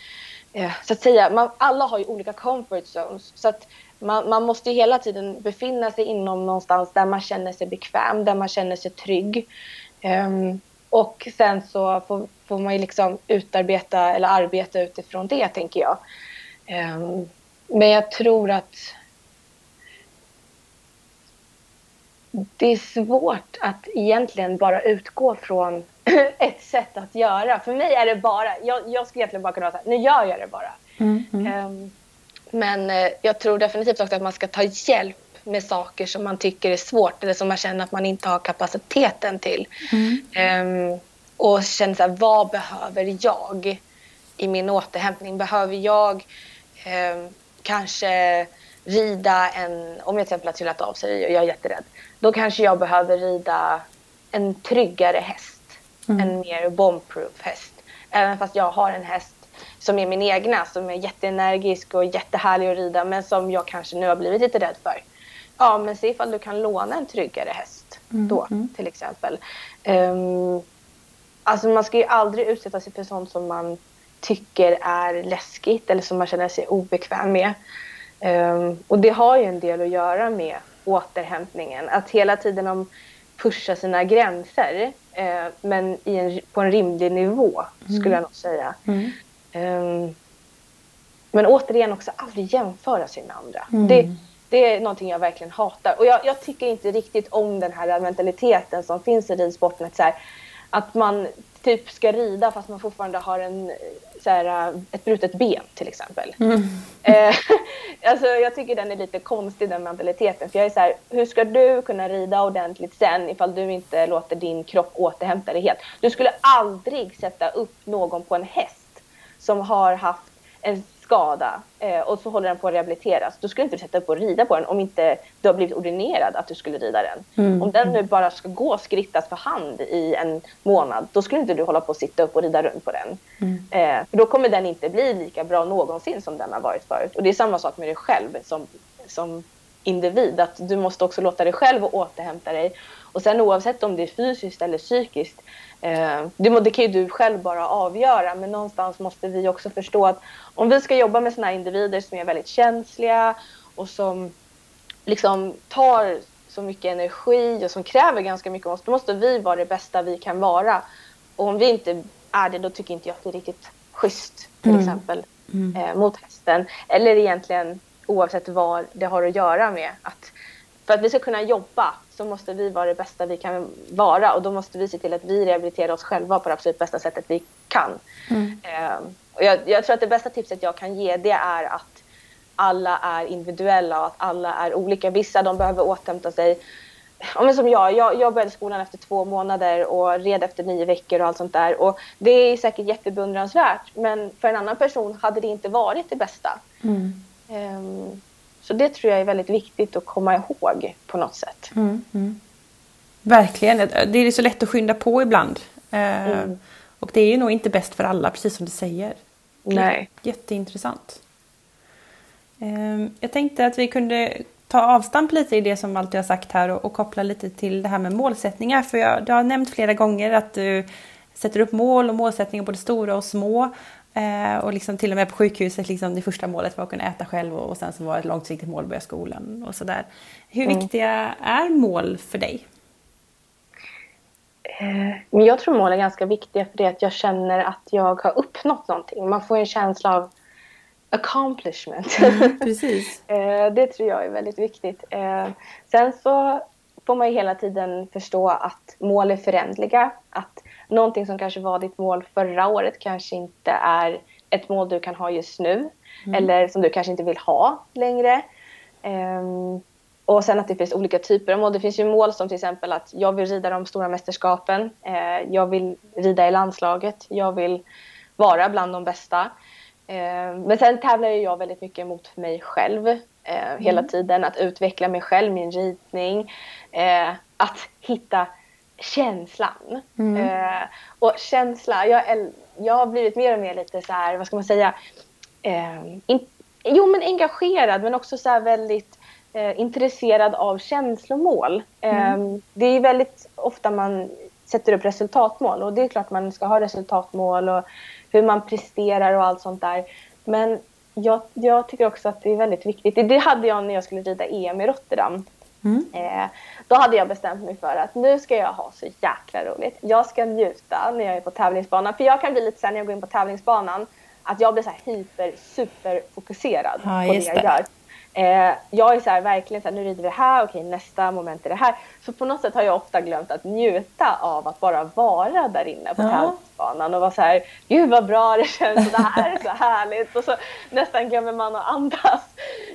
eh, så att säga, man, alla har ju olika comfort zones. Så att man, man måste ju hela tiden befinna sig inom någonstans där man känner sig bekväm, där man känner sig trygg. Um, och sen så får, får, man ju liksom utarbeta eller arbeta utifrån det, tänker jag. Um, men jag tror att det är svårt att egentligen bara utgå från ett sätt att göra. För mig är det bara, jag, jag skulle egentligen bara kunna säga nu gör jag det bara. Mm, mm. Um, men uh, jag tror definitivt också att man ska ta hjälp med saker som man tycker är svårt eller som man känner att man inte har kapaciteten till. Mm. Um, och känna så här, vad behöver jag i min återhämtning? Behöver jag um, kanske rida en, om jag till exempel har trillat av sig och jag är jätterädd, då kanske jag behöver rida en tryggare häst. Mm. En mer bombproof häst. Även fast jag har en häst som är min egna, som är jätteenergisk och jättehärlig att rida, men som jag kanske nu har blivit lite rädd för. Ja, men se ifall du kan låna en tryggare häst mm. då, mm. till exempel. Um, alltså man ska ju aldrig utsätta sig för sånt som man tycker är läskigt eller som man känner sig obekväm med. Um, och det har ju en del att göra med återhämtningen. Att hela tiden pusha sina gränser uh, men en, på en rimlig nivå skulle mm. jag nog säga. Mm. Um, men återigen också aldrig jämföra sig med andra. Mm. Det, det är någonting jag verkligen hatar. Och jag, jag, tycker inte riktigt om den här mentaliteten som finns i ridsporten. Att, så här, att man typ ska rida fast man fortfarande har en, så här, ett brutet ben till exempel. Mm. Eh, alltså, jag tycker den är lite konstig den mentaliteten. För jag är så här, hur ska du kunna rida ordentligt sen ifall du inte låter din kropp återhämta dig helt? Du skulle aldrig sätta upp någon på en häst som har haft en skada eh, och så håller den på att rehabiliteras. Då skulle inte du sätta upp och rida på den om inte du har blivit ordinerad att du skulle rida den. Mm. Om den nu bara ska gå och skrittas för hand i en månad, då skulle inte du hålla på att sitta upp och rida runt på den. Mm. Eh, för då kommer den inte bli lika bra någonsin som den har varit förut. Och det är samma sak med dig själv som, som individ, att du måste också låta dig själv återhämta dig. Och sen oavsett om det är fysiskt eller psykiskt, Eh, det, det kan ju du själv bara avgöra men någonstans måste vi också förstå att om vi ska jobba med sådana individer som är väldigt känsliga och som liksom tar så mycket energi och som kräver ganska mycket av oss, då måste vi vara det bästa vi kan vara. Och om vi inte är det, då tycker inte jag att det är riktigt schysst till mm. exempel mm. Eh, mot hästen. Eller egentligen oavsett vad det har att göra med. Att för att vi ska kunna jobba så måste vi vara det bästa vi kan vara och då måste vi se till att vi rehabiliterar oss själva på det absolut bästa sättet vi kan. Mm. Eh, och jag, jag, tror att det bästa tipset jag kan ge det är att alla är individuella och att alla är olika. Vissa de behöver återhämta sig. Ja, som jag, jag, jag började skolan efter två månader och red efter nio veckor och allt sånt där. Och det är säkert jättebeundransvärt men för en annan person hade det inte varit det bästa. Mm. Um, så det tror jag är väldigt viktigt att komma ihåg på något sätt. Mm, mm. Verkligen. Det är så lätt att skynda på ibland. Eh, mm. Och det är ju nog inte bäst för alla, precis som du säger. Nej. Jätteintressant. Ehm, jag tänkte att vi kunde ta avstamp lite i det som alltid har sagt här och, och koppla lite till det här med målsättningar. För jag, du har nämnt flera gånger att du sätter upp mål och målsättningar både stora och små. Eh, och liksom till och med på sjukhuset, liksom det första målet var att kunna äta själv och, och sen så var ett långsiktigt mål att börja skolan och sådär. Hur mm. viktiga är mål för dig? Eh, men jag tror mål är ganska viktiga för det att jag känner att jag har uppnått någonting. Man får en känsla av accomplishment. Mm, precis. eh, det tror jag är väldigt viktigt. Eh, sen så får man ju hela tiden förstå att mål är förändliga. Att någonting som kanske var ditt mål förra året kanske inte är ett mål du kan ha just nu. Mm. Eller som du kanske inte vill ha längre. Um, och sen att det finns olika typer av mål. Det finns ju mål som till exempel att jag vill rida de stora mästerskapen. Eh, jag vill rida i landslaget. Jag vill vara bland de bästa. Eh, men sen tävlar jag väldigt mycket mot mig själv eh, mm. hela tiden. Att utveckla mig själv, min ridning. Eh, att hitta känslan. Mm. Eh, och känsla, jag, jag har blivit mer och mer lite så här, vad ska man säga, eh, in, jo men engagerad men också så väldigt eh, intresserad av känslomål. Mm. Eh, det är väldigt ofta man sätter upp resultatmål och det är klart man ska ha resultatmål och hur man presterar och allt sånt där. Men jag, jag tycker också att det är väldigt viktigt. Det hade jag när jag skulle rida EM i Rotterdam. Mm. Eh, då hade jag bestämt mig för att nu ska jag ha så jäkla roligt. Jag ska njuta när jag är på tävlingsbanan. För jag kan bli lite så när jag går in på tävlingsbanan att jag blir så här hyper, super fokuserad ja, på det jag gör. Eh, jag är så här, verkligen så här, nu rider vi här, okej nästa moment är det här. Så på något sätt har jag ofta glömt att njuta av att bara vara där inne på ja. tävlingsbanan och vara så här, gud vad bra det känns det här är så härligt. Och så nästan glömmer man att andas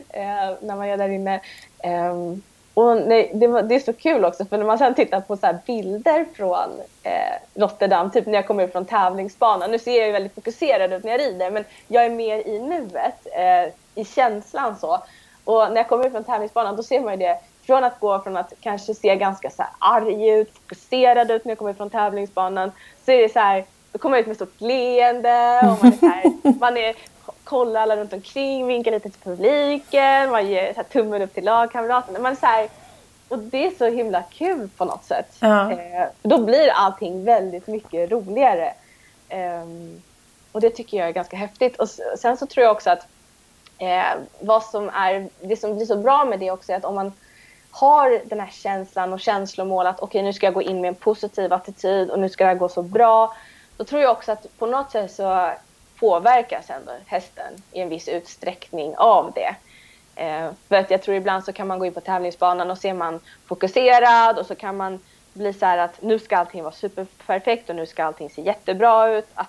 eh, när man är där inne. Um, och nej, det, var, det, är så kul också för när man sen tittar på så bilder från eh, Rotterdam, typ när jag kommer ut från tävlingsbanan. Nu ser jag ju väldigt fokuserad ut när jag rider men jag är mer i nuet, eh, i känslan så. Och när jag kommer ut från tävlingsbanan då ser man ju det från att gå från att kanske se ganska så här arg ut, fokuserad ut när jag kommer ut från tävlingsbanan så är det så här, då kommer jag ut med stort leende och man är, här, man är kollar alla runt omkring, vinkar lite till publiken, man ger här, tummen upp till lagkamraterna. Man så här, och det är så himla kul på något sätt. Ja. Eh, då blir allting väldigt mycket roligare. Eh, och det tycker jag är ganska häftigt. Och sen så tror jag också att eh, vad som är, det som blir så bra med det också är att om man har den här känslan och känslomål att okej okay, nu ska jag gå in med en positiv attityd och nu ska det här gå så bra. Då tror jag också att på något sätt så påverkas ändå hästen i en viss utsträckning av det. Eh, för att jag tror ibland så kan man gå in på tävlingsbanan och se man fokuserad och så kan man bli så här att nu ska allting vara superperfekt och nu ska allting se jättebra ut. Att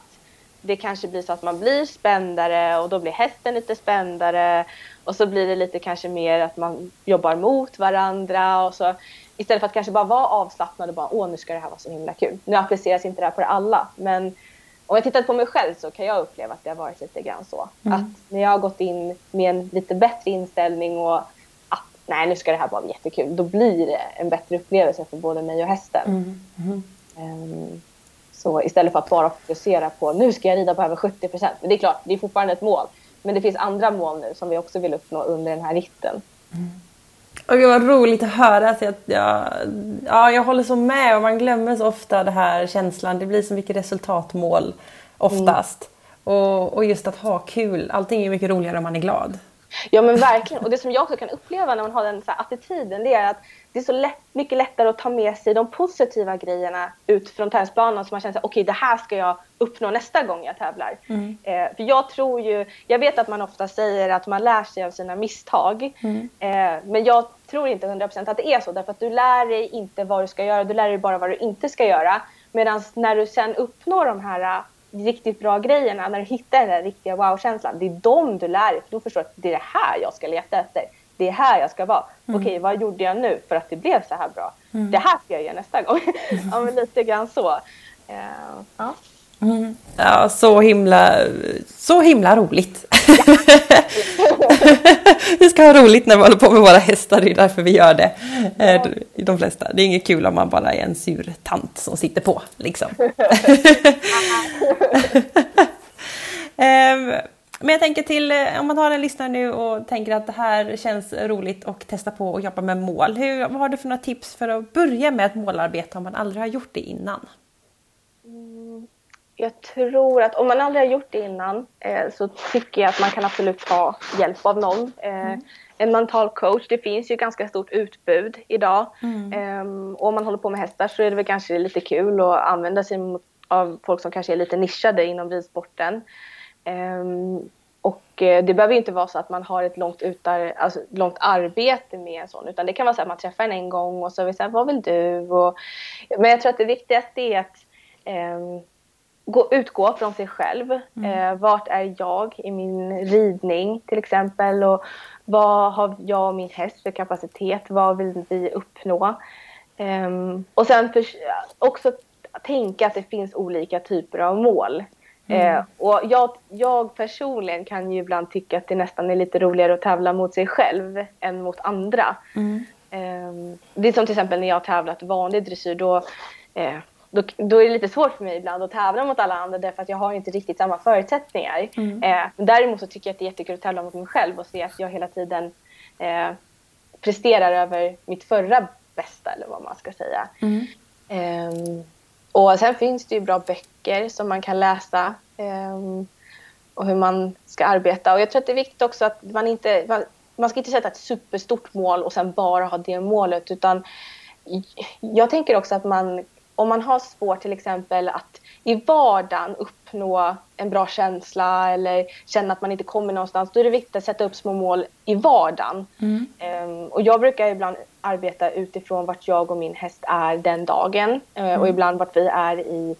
det kanske blir så att man blir spändare och då blir hästen lite spändare och så blir det lite kanske mer att man jobbar mot varandra och så istället för att kanske bara vara avslappnad och bara åh nu ska det här vara så himla kul. Nu appliceras inte det här på alla men om jag tittar på mig själv så kan jag uppleva att det har varit lite grann så. Mm. Att när jag har gått in med en lite bättre inställning och att nej nu ska det här vara jättekul. Då blir det en bättre upplevelse för både mig och hästen. Mm. Mm. Um, så istället för att bara fokusera på nu ska jag rida på över 70 procent. Det är klart, det är fortfarande ett mål. Men det finns andra mål nu som vi också vill uppnå under den här ritten. Och det var roligt att höra. Att jag, ja, ja, jag håller så med och man glömmer så ofta det här känslan. Det blir så mycket resultatmål oftast. Mm. Och, och just att ha kul. Allting är mycket roligare om man är glad. Ja men verkligen. Och det som jag också kan uppleva när man har den så attityden det är att det är så lätt, mycket lättare att ta med sig de positiva grejerna ut från tävlingsbanan så man känner att okej okay, det här ska jag uppnå nästa gång jag tävlar. Mm. Eh, för jag tror ju, jag vet att man ofta säger att man lär sig av sina misstag. Mm. Eh, men jag tror inte 100% att det är så därför att du lär dig inte vad du ska göra, du lär dig bara vad du inte ska göra. Medan när du sen uppnår de här riktigt bra grejerna, när du hittar den där riktiga wow-känslan, det är de du lär dig. För då förstår du att det är det här jag ska leta efter. Det är här jag ska vara. Mm. Okej, vad gjorde jag nu för att det blev så här bra? Mm. Det här ska jag göra nästa gång. ja, men lite grann så. Uh, ja. Mm. Ja, så himla, så himla roligt. vi ska ha roligt när vi håller på med våra hästar, det är därför vi gör det. Eh, de flesta. Det är inget kul om man bara är en sur tant som sitter på. Liksom. Ehm, men jag tänker till, eh, om man har en lyssnare nu och tänker att det här känns roligt och testa på att jobba med mål. Hur, vad har du för några tips för att börja med ett målarbete om man aldrig har gjort det innan? Mm jag tror att om man aldrig har gjort det innan eh, så tycker jag att man kan absolut ta hjälp av någon. Eh, mm. En mental coach, det finns ju ganska stort utbud idag. Mm. Eh, och om man håller på med hästar så är det väl kanske lite kul att använda sig av folk som kanske är lite nischade inom ridsporten. Ehm, och eh, det behöver inte vara så att man har ett långt, utar, alltså långt arbete med en sån utan det kan vara så att man träffar en en gång och så vill säga vad vill du? Och, men jag tror att det viktigaste är att ehm, gå, utgå från sig själv. Mm. Eh, vart är jag i min ridning till exempel? Och vad har jag och min häst för kapacitet? Vad vill vi uppnå? Eh, och sen för, också tänka att det finns olika typer av mål. Mm. Eh, och jag, jag, personligen kan ju ibland tycka att det nästan är lite roligare att tävla mot sig själv än mot andra. Mm. Eh, det är som till exempel när jag har tävlat vanlig dressyr. Då, eh, då, då, är det lite svårt för mig ibland att tävla mot alla andra därför att jag har inte riktigt samma förutsättningar. Mm. Eh, däremot så tycker jag att det är jättekul att tävla mot mig själv och se att jag hela tiden eh, presterar över mitt förra bästa eller vad man ska säga. Mm. Och sen finns det ju bra böcker som man kan läsa eh, och hur man ska arbeta. Och jag tror att det är viktigt också att man inte man, man ska inte sätta ett superstort mål och sen bara ha det målet utan jag tänker också att man om man har svårt till exempel att i vardagen uppnå en bra känsla eller känna att man inte kommer någonstans, då är det viktigt att sätta upp små mål i vardagen. Mm. Um, och jag brukar ibland arbeta utifrån vart jag och min häst är den dagen uh, mm. och ibland vart vi är i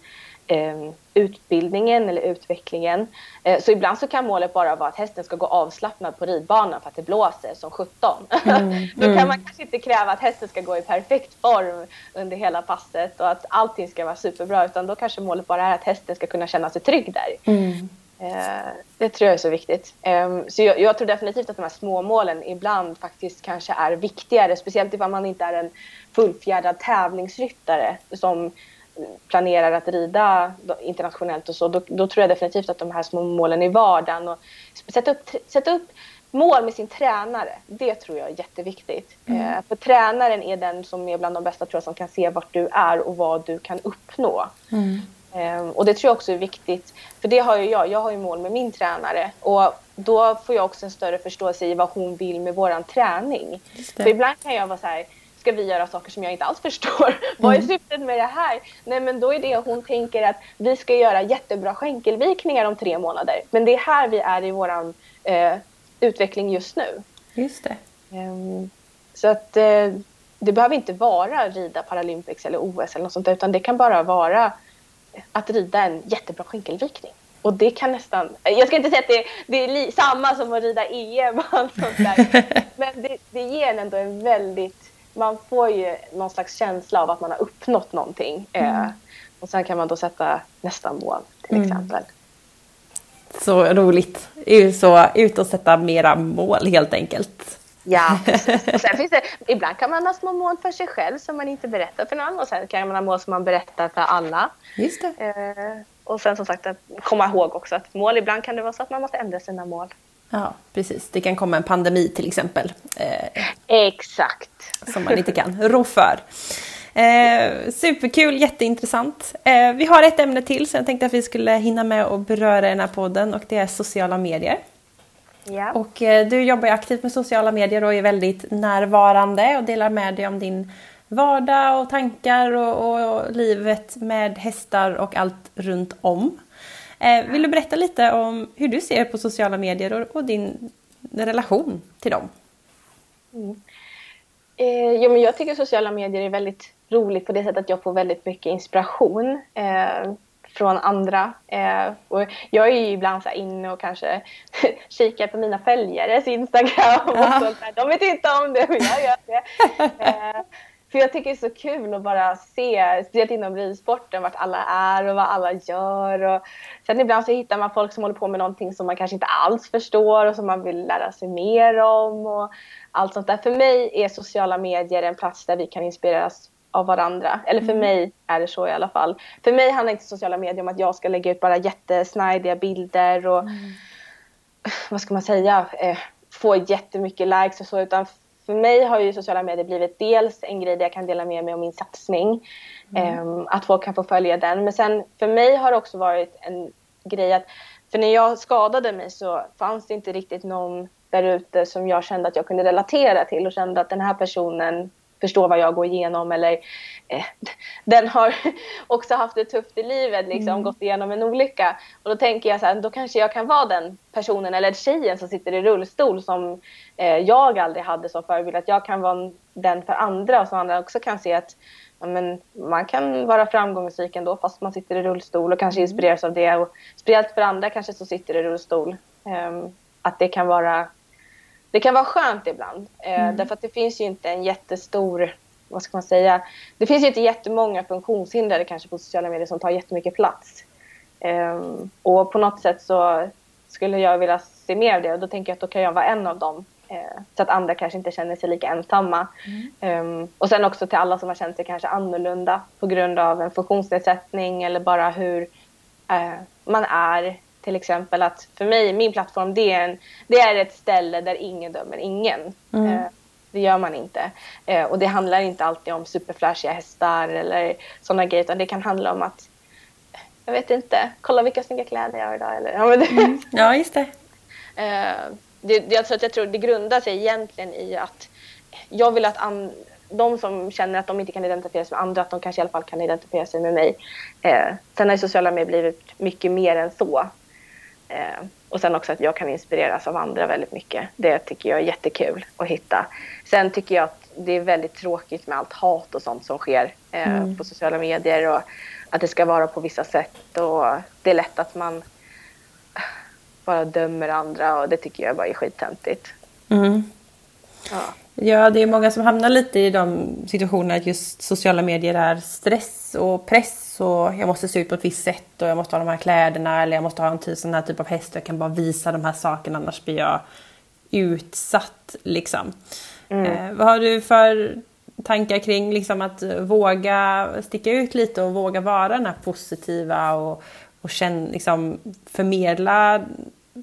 utbildningen eller utvecklingen. Uh, så ibland så kan målet bara vara att hästen ska gå avslappnad på ridbanan för att det blåser som 17. Mm. Då kan man mm. kanske inte kräva att hästen ska gå i perfekt form under hela passet och att allting ska vara superbra utan då kanske målet bara är att hästen ska kunna känna sig trygg där. Mm. Uh, det tror jag är så viktigt. Um, så jag, jag, tror definitivt att de här små målen ibland faktiskt kanske är viktigare, speciellt ifall man inte är en fullfjädrad tävlingsryttare som planerar att rida internationellt och så, då, då, tror jag definitivt att de här små målen i vardagen och sätta upp, sätta upp mål med sin tränare, det tror jag är jätteviktigt. Mm. Eh, för tränaren är den som är bland de bästa tror jag, som kan se vart du är och vad du kan uppnå. Mm. Um, och det tror jag också är viktigt, för det har ju jag. Jag har ju mål med min tränare och då får jag också en större förståelse i vad hon vill med våran träning. För ibland kan jag vara så här, ska vi göra saker som jag inte alls förstår? Mm. Vad är mm. syftet med det här? Nej men då är det hon tänker att vi ska göra jättebra skänkelvikningar om tre månader. Men det är här vi är i våran eh, utveckling just nu. Just det. Um, så att eh, det behöver inte vara rida Paralympics eller OS eller något sånt utan det kan bara vara att rida en jättebra skänkelvikning. Och det kan nästan, jag ska inte säga att det, det är li, samma som att rida EM och allt sånt där. Men det, det ger en ändå en väldigt, man får ju någon slags känsla av att man har uppnått någonting. Mm. Eh, och sen kan man då sätta nästa mål till mm. exempel. Så roligt. Så ut och sätta mera mål helt enkelt. Ja, och sen finns det, ibland kan man ha små mål för sig själv som man inte berättar för någon och sen kan man ha mål som man berättar för alla. Just det. Eh, och sen som sagt att komma ihåg också att mål, ibland kan det vara så att man måste ändra sina mål. Ja, precis. Det kan komma en pandemi till exempel. Eh, Exakt. Som man inte kan rå för. Eh, superkul, jätteintressant. Eh, vi har ett ämne till som jag tänkte att vi skulle hinna med att beröra i den här podden och det är sociala medier. Ja. Och eh, du jobbar ju aktivt med sociala medier och är väldigt närvarande och delar med dig om din vardag och tankar och, och livet med hästar och allt runt om. Eh, vill du berätta lite om hur du ser på sociala medier och, och din relation till dem? Mm. Eh, jo, men jag tycker sociala medier är väldigt roligt på det sättet att jag får väldigt mycket inspiration. Eh, från andra. Eh, och jag är ju ibland så inne och kanske kikar på mina följares Instagram och sånt där. De vet inte om det, men jag gör det. För jag tycker det är så kul att bara se, speciellt inom ridsporten, vart alla är och vad alla gör. Och sen ibland så hittar man folk som håller på med någonting som man kanske inte alls förstår och som man vill lära sig mer om. Och allt sånt där. För mig är sociala medier en plats där vi kan inspireras av varandra. Eller för mm. mig är det så i alla fall. För mig handlar inte sociala medier om att jag ska lägga ut bara jättesnajdiga bilder och mm. vad ska man säga, eh, få jättemycket likes och så utan för mig har ju sociala medier blivit dels en grej där jag kan dela med mig om min satsning. Mm. Eh, att folk kan få följa den. Men sen för mig har det också varit en grej att för när jag skadade mig så fanns det inte riktigt någon där ute som jag kände att jag kunde relatera till och kände att den här personen förstår vad jag går igenom eller eh, den har också haft det tufft i livet, liksom, mm. gått igenom en olycka. Och då tänker jag så här, då kanske jag kan vara den personen eller tjejen som sitter i rullstol som eh, jag aldrig hade som förebild. Att jag kan vara den för andra och som andra också kan se att ja, men man kan vara framgångsrik ändå fast man sitter i rullstol och kanske mm. inspireras av det. Och speciellt för andra kanske som sitter i rullstol. Eh, att det kan vara det kan vara skönt ibland. Eh, mm. Därför att det finns ju inte en jättestor, vad ska man säga, det finns ju inte jättemånga funktionshindrade kanske på sociala medier som tar jättemycket plats. Eh, och på något sätt så skulle jag vilja se mer av det och då tänker jag att då kan jag vara en av dem. Eh, så att andra kanske inte känner sig lika ensamma. Mm. Um, och sen också till alla som har känt sig kanske annorlunda på grund av en funktionsnedsättning eller bara hur uh, man är till exempel att för mig, min plattform, det är, en, det är ett ställe där ingen dömer ingen. Mm. Eh, det gör man inte. Eh, och det handlar inte alltid om superflashiga hästar eller sådana grejer, utan det kan handla om att jag vet inte, kolla vilka snygga kläder jag har idag. Eller, ja, det, mm. ja, just det. Eh, det, jag, tror att jag tror det grundar sig egentligen i att jag vill att an, de som känner att de inte kan identifiera sig med andra, att de kanske i alla fall kan identifiera sig med mig. Eh, sen har sociala medier blivit mycket mer än så. Eh, och sen också att jag kan inspireras av andra väldigt mycket. Det tycker jag är jättekul att hitta. Sen tycker jag att det är väldigt tråkigt med allt hat och sånt som sker eh, mm. på sociala medier och att det ska vara på vissa sätt och det är lätt att man bara dömer andra och det tycker jag bara är skittöntigt. Mm. Ja. ja, det är många som hamnar lite i de situationerna att just sociala medier är stress och press så jag måste se ut på ett visst sätt och jag måste ha de här kläderna eller jag måste ha en sån här typ av häst jag kan bara visa de här sakerna annars blir jag utsatt liksom. Mm. Eh, vad har du för tankar kring liksom att våga sticka ut lite och våga vara den här positiva och, och känn, liksom, förmedla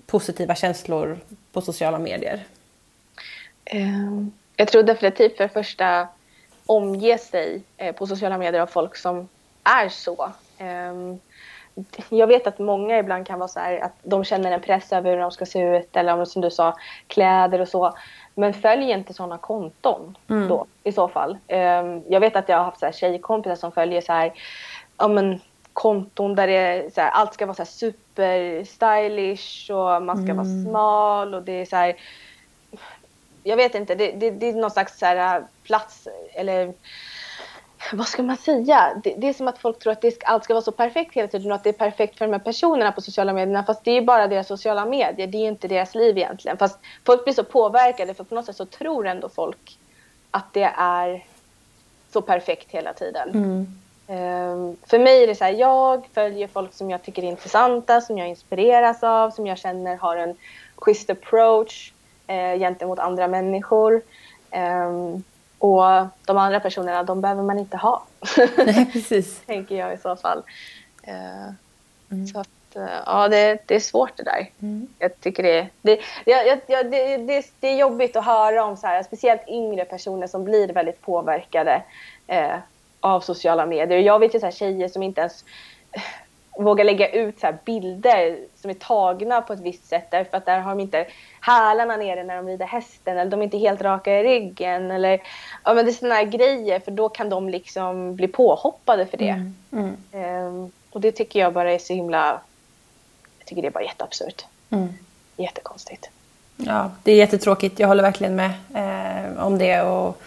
positiva känslor på sociala medier? Um, jag tror definitivt för det första omge sig eh, på sociala medier av folk som är så. Um, jag vet att många ibland kan vara så här att de känner en press över hur de ska se ut eller om som du sa kläder och så. Men följ inte sådana konton mm. då i så fall. Um, jag vet att jag har haft så här tjejkompisar som följer så här, ja men konton där det så här, allt ska vara så här super stylish och man ska mm. vara smal och det är så här, jag vet inte, det, det, det är någon slags så här plats eller vad ska man säga? Det, det, är som att folk tror att det, allt ska vara så perfekt hela tiden och att det är perfekt för de här personerna på sociala medierna. Fast det är bara deras sociala medier, det är inte deras liv egentligen. Fast folk blir så påverkade för på något sätt så tror ändå folk att det är så perfekt hela tiden. Mm. Um, för mig är det så här, jag följer folk som jag tycker är intressanta, som jag inspireras av, som jag känner har en schysst approach uh, gentemot andra människor. Um, och de andra personerna, de behöver man inte ha. Nej, precis. Tänker jag i så fall. Uh, mm. Så att, uh, ja, det, det, är svårt det där. Mm. Jag tycker det, det, det, det, det, det är jobbigt att höra om så här, speciellt yngre personer som blir väldigt påverkade uh, av sociala medier. Jag vet ju så här tjejer som inte ens vågar lägga ut så bilder som är tagna på ett visst sätt därför att där har de inte hälarna nere när de rider hästen eller de är inte helt raka i ryggen eller ja men det är sådana här grejer för då kan de liksom bli påhoppade för det. Mm. Mm. Um, och det tycker jag bara är så himla, jag tycker det är bara jätteabsurt. Mm. Jättekonstigt. Ja, det är jättetråkigt. Jag håller verkligen med eh, om det och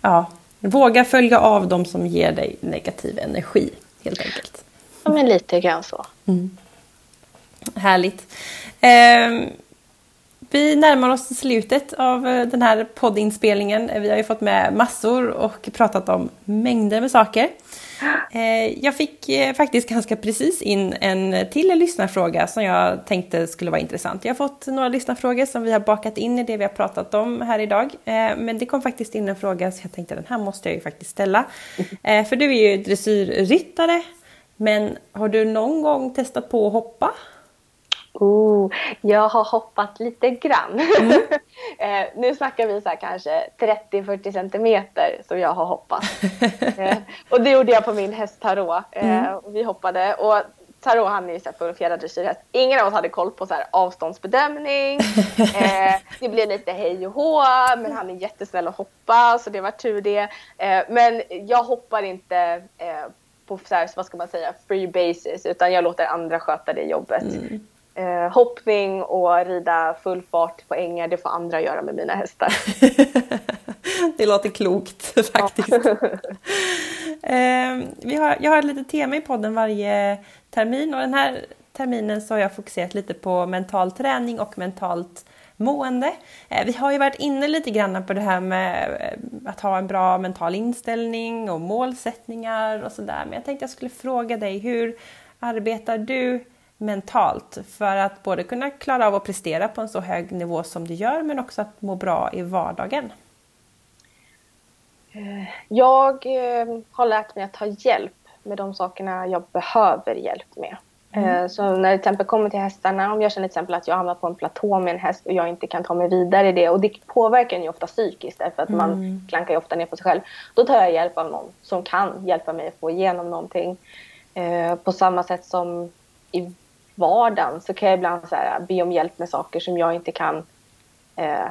ja, våga följa av de som ger dig negativ energi helt enkelt. Ja, men lite grann så. Mm. Härligt. Eh, vi närmar oss slutet av eh, den här poddinspelningen. Eh, vi har ju fått med massor och pratat om mängder med saker. Eh, jag fick faktiskt ganska precis in en till lyssnarfråga som jag tänkte skulle vara intressant. Jag har fått några lyssnarfrågor som vi har bakat in i det vi har pratat om här idag. Men det kom faktiskt in en fråga så jag tänkte den här måste jag ju faktiskt ställa. För du är ju dressyrryttare men har du någon gång testat på att hoppa? Oh, jag har hoppat lite grann. Mm. eh, nu snackar vi så kanske 30-40 centimeter som jag har hoppat. eh, och det gjorde jag på min häst Tarot. Eh, mm. Vi hoppade och Tarot han är ju fullfjädrad dressyrhäst. Ingen av oss hade koll på så här avståndsbedömning. Eh, det blev lite hej och hå men han är jättesnäll att hoppa så det var tur det. Eh, men jag hoppar inte eh, på så här, vad ska man säga, free basis utan jag låter andra sköta det jobbet. Mm. Eh, hoppning och rida full fart på ängar, det får andra göra med mina hästar. det låter klokt faktiskt. eh, vi har, jag har ett litet tema i podden varje termin och den här terminen så har jag fokuserat lite på mental träning och mentalt mående. Eh, vi har ju varit inne lite grann på det här med eh, att ha en bra mental inställning och målsättningar och sådär. Men jag tänkte jag skulle fråga dig, hur arbetar du mentalt för att både kunna klara av att prestera på en så hög nivå som du gör men också att må bra i vardagen? Eh, jag har lärt mig att ta hjälp med de sakerna jag behöver hjälp med. Mm. Eh, så när det till exempel kommer till hästarna, om jag känner till exempel att jag hamnar på en platå med en häst och jag inte kan ta mig vidare i det och det påverkar en ju ofta psykiskt därför att mm. man klankar ju ofta ner på sig själv. Då tar jag hjälp av någon som kan hjälpa mig att få igenom någonting. Eh, på samma sätt som i vardagen så kan jag ibland så här, be om hjälp med saker som jag inte kan eh,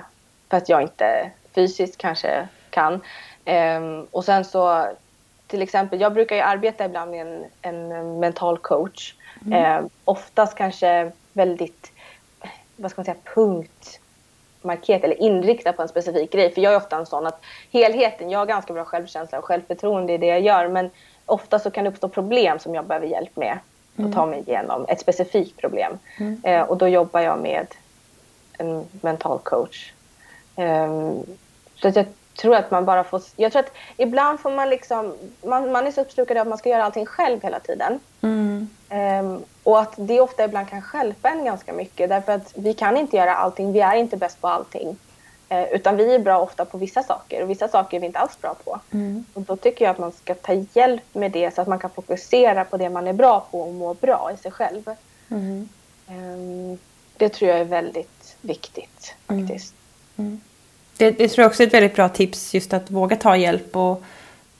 för att jag inte fysiskt kanske kan. och sen så till exempel, jag brukar ju arbeta ibland med en, en mental coach Mm. Eh, oftast kanske väldigt, vad ska man säga, punktmarkerat eller inriktad på en specifik grej. För jag är ofta en sån att helheten, jag har ganska bra självkänsla och självförtroende i det jag gör. Men ofta så kan det uppstå problem som jag behöver hjälp med ta mm. mig igenom. Ett specifikt problem. Mm. Eh, och då jobbar jag med en mental coach. Eh, så att jag tror att man bara får... Jag tror att ibland får man liksom... Man, man är så uppslukad av att man ska göra allting själv hela tiden. Mm. Um, och att det ofta ibland kan stjälpa en ganska mycket därför att vi kan inte göra allting. Vi är inte bäst på allting. Uh, utan vi är bra ofta på vissa saker och vissa saker är vi inte alls bra på. Mm. Och då tycker jag att man ska ta hjälp med det så att man kan fokusera på det man är bra på och må bra i sig själv. Mm. Um, det tror jag är väldigt viktigt faktiskt. Mm. Det, det, tror jag också är ett väldigt bra tips, just att våga ta hjälp och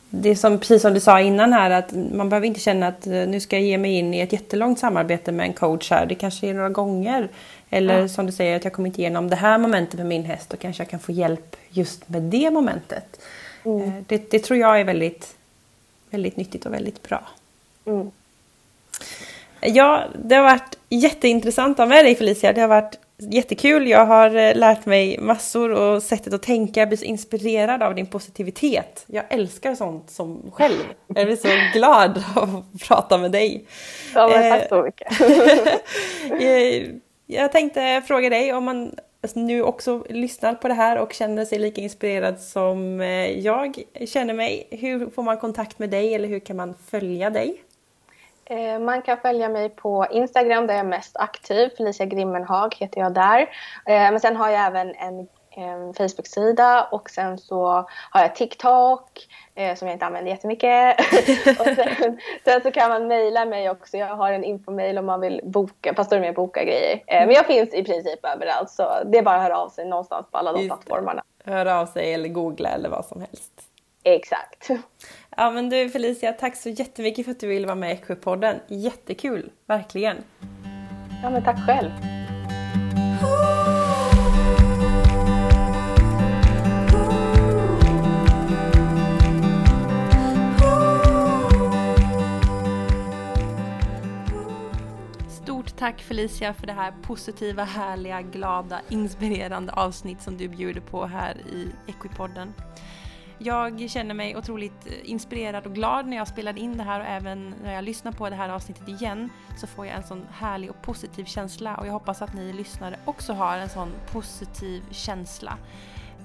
det är som, precis som du sa innan här att man behöver inte känna att eh, nu ska jag ge mig in i ett jättelångt samarbete med en coach här. Det kanske är några gånger. Eller ja. som du säger att jag kommer inte igenom det här momentet med min häst. Då kanske jag kan få hjälp just med det momentet. Mm. Eh, det, det, tror jag är väldigt, väldigt nyttigt och väldigt bra. Mm. Ja, det har varit jätteintressant av med dig Felicia. Det har varit jättekul. Jag har eh, lärt mig massor och sättet att tänka. Jag blir så inspirerad av din positivitet. Jag älskar sånt som själv. Jag blir så glad av att prata med dig. Ja, men tack så mycket. Eh, jag tänkte fråga dig om man nu också lyssnar på det här och känner sig lika inspirerad som eh, jag känner mig. Hur får man kontakt med dig eller hur kan man följa dig? Eh, man kan följa mig på Instagram där jag är mest aktiv. Felicia Grimmenhag heter jag där. Eh, men sen har jag även en, Facebook-sida och sen så har jag TikTok eh, som jag inte använder jättemycket. och sen, sen så kan man mejla mig också. Jag har en infomail om man vill boka, pastor med boka grejer. Men jag finns i princip överallt så det är bara att höra av sig någonstans på alla de plattformarna. Höra av sig eller googla eller vad som helst. Exakt. Ja men du Felicia, tack så jättemycket för att du ville vara med i Equipodden. Jättekul, verkligen. Ja men tack själv. Stort tack Felicia för det här positiva, härliga, glada, inspirerande avsnitt som du bjuder på här i Equipodden. Jag känner mig otroligt inspirerad och glad när jag spelade in det här och även när jag lyssnar på det här avsnittet igen så får jag en sån härlig och positiv känsla och jag hoppas att ni lyssnare också har en sån positiv känsla.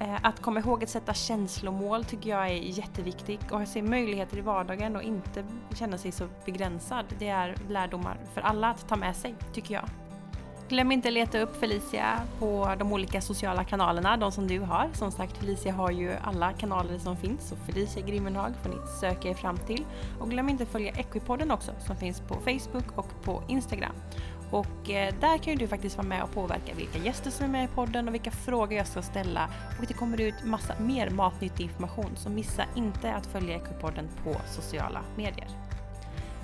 Eh, att komma ihåg att sätta känslomål tycker jag är jätteviktigt och se möjligheter i vardagen och inte känna sig så begränsad. Det är lärdomar för alla att ta med sig, tycker jag. Glöm inte att leta upp Felicia på de olika sociala kanalerna, de som du har. Som sagt, Felicia har ju alla kanaler som finns, så Felicia Grimmenhag får ni söka er fram till. Och glöm inte att följa Equipodden också, som finns på Facebook och på Instagram. Och eh, där kan ju du faktiskt vara med och påverka vilka gäster som är med i podden och vilka frågor jag ska ställa. Och det kommer ut massa mer matnyttig information, så missa inte att följa Equipodden på sociala medier.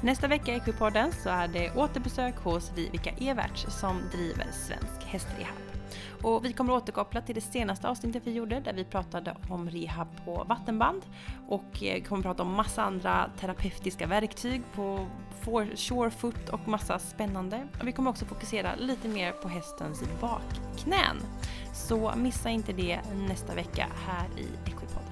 Nästa vecka i Equipodden så är det återbesök hos Vivica Everts som driver Svensk Hästrehab. Och vi kommer återkoppla till det senaste avsnittet vi gjorde där vi pratade om rehab på vattenband och eh, kommer prata om massa andra terapeutiska verktyg på shorefoot och massa spännande. Och vi kommer också fokusera lite mer på hästens bakknän. Så missa inte det nästa vecka här i Equipodden.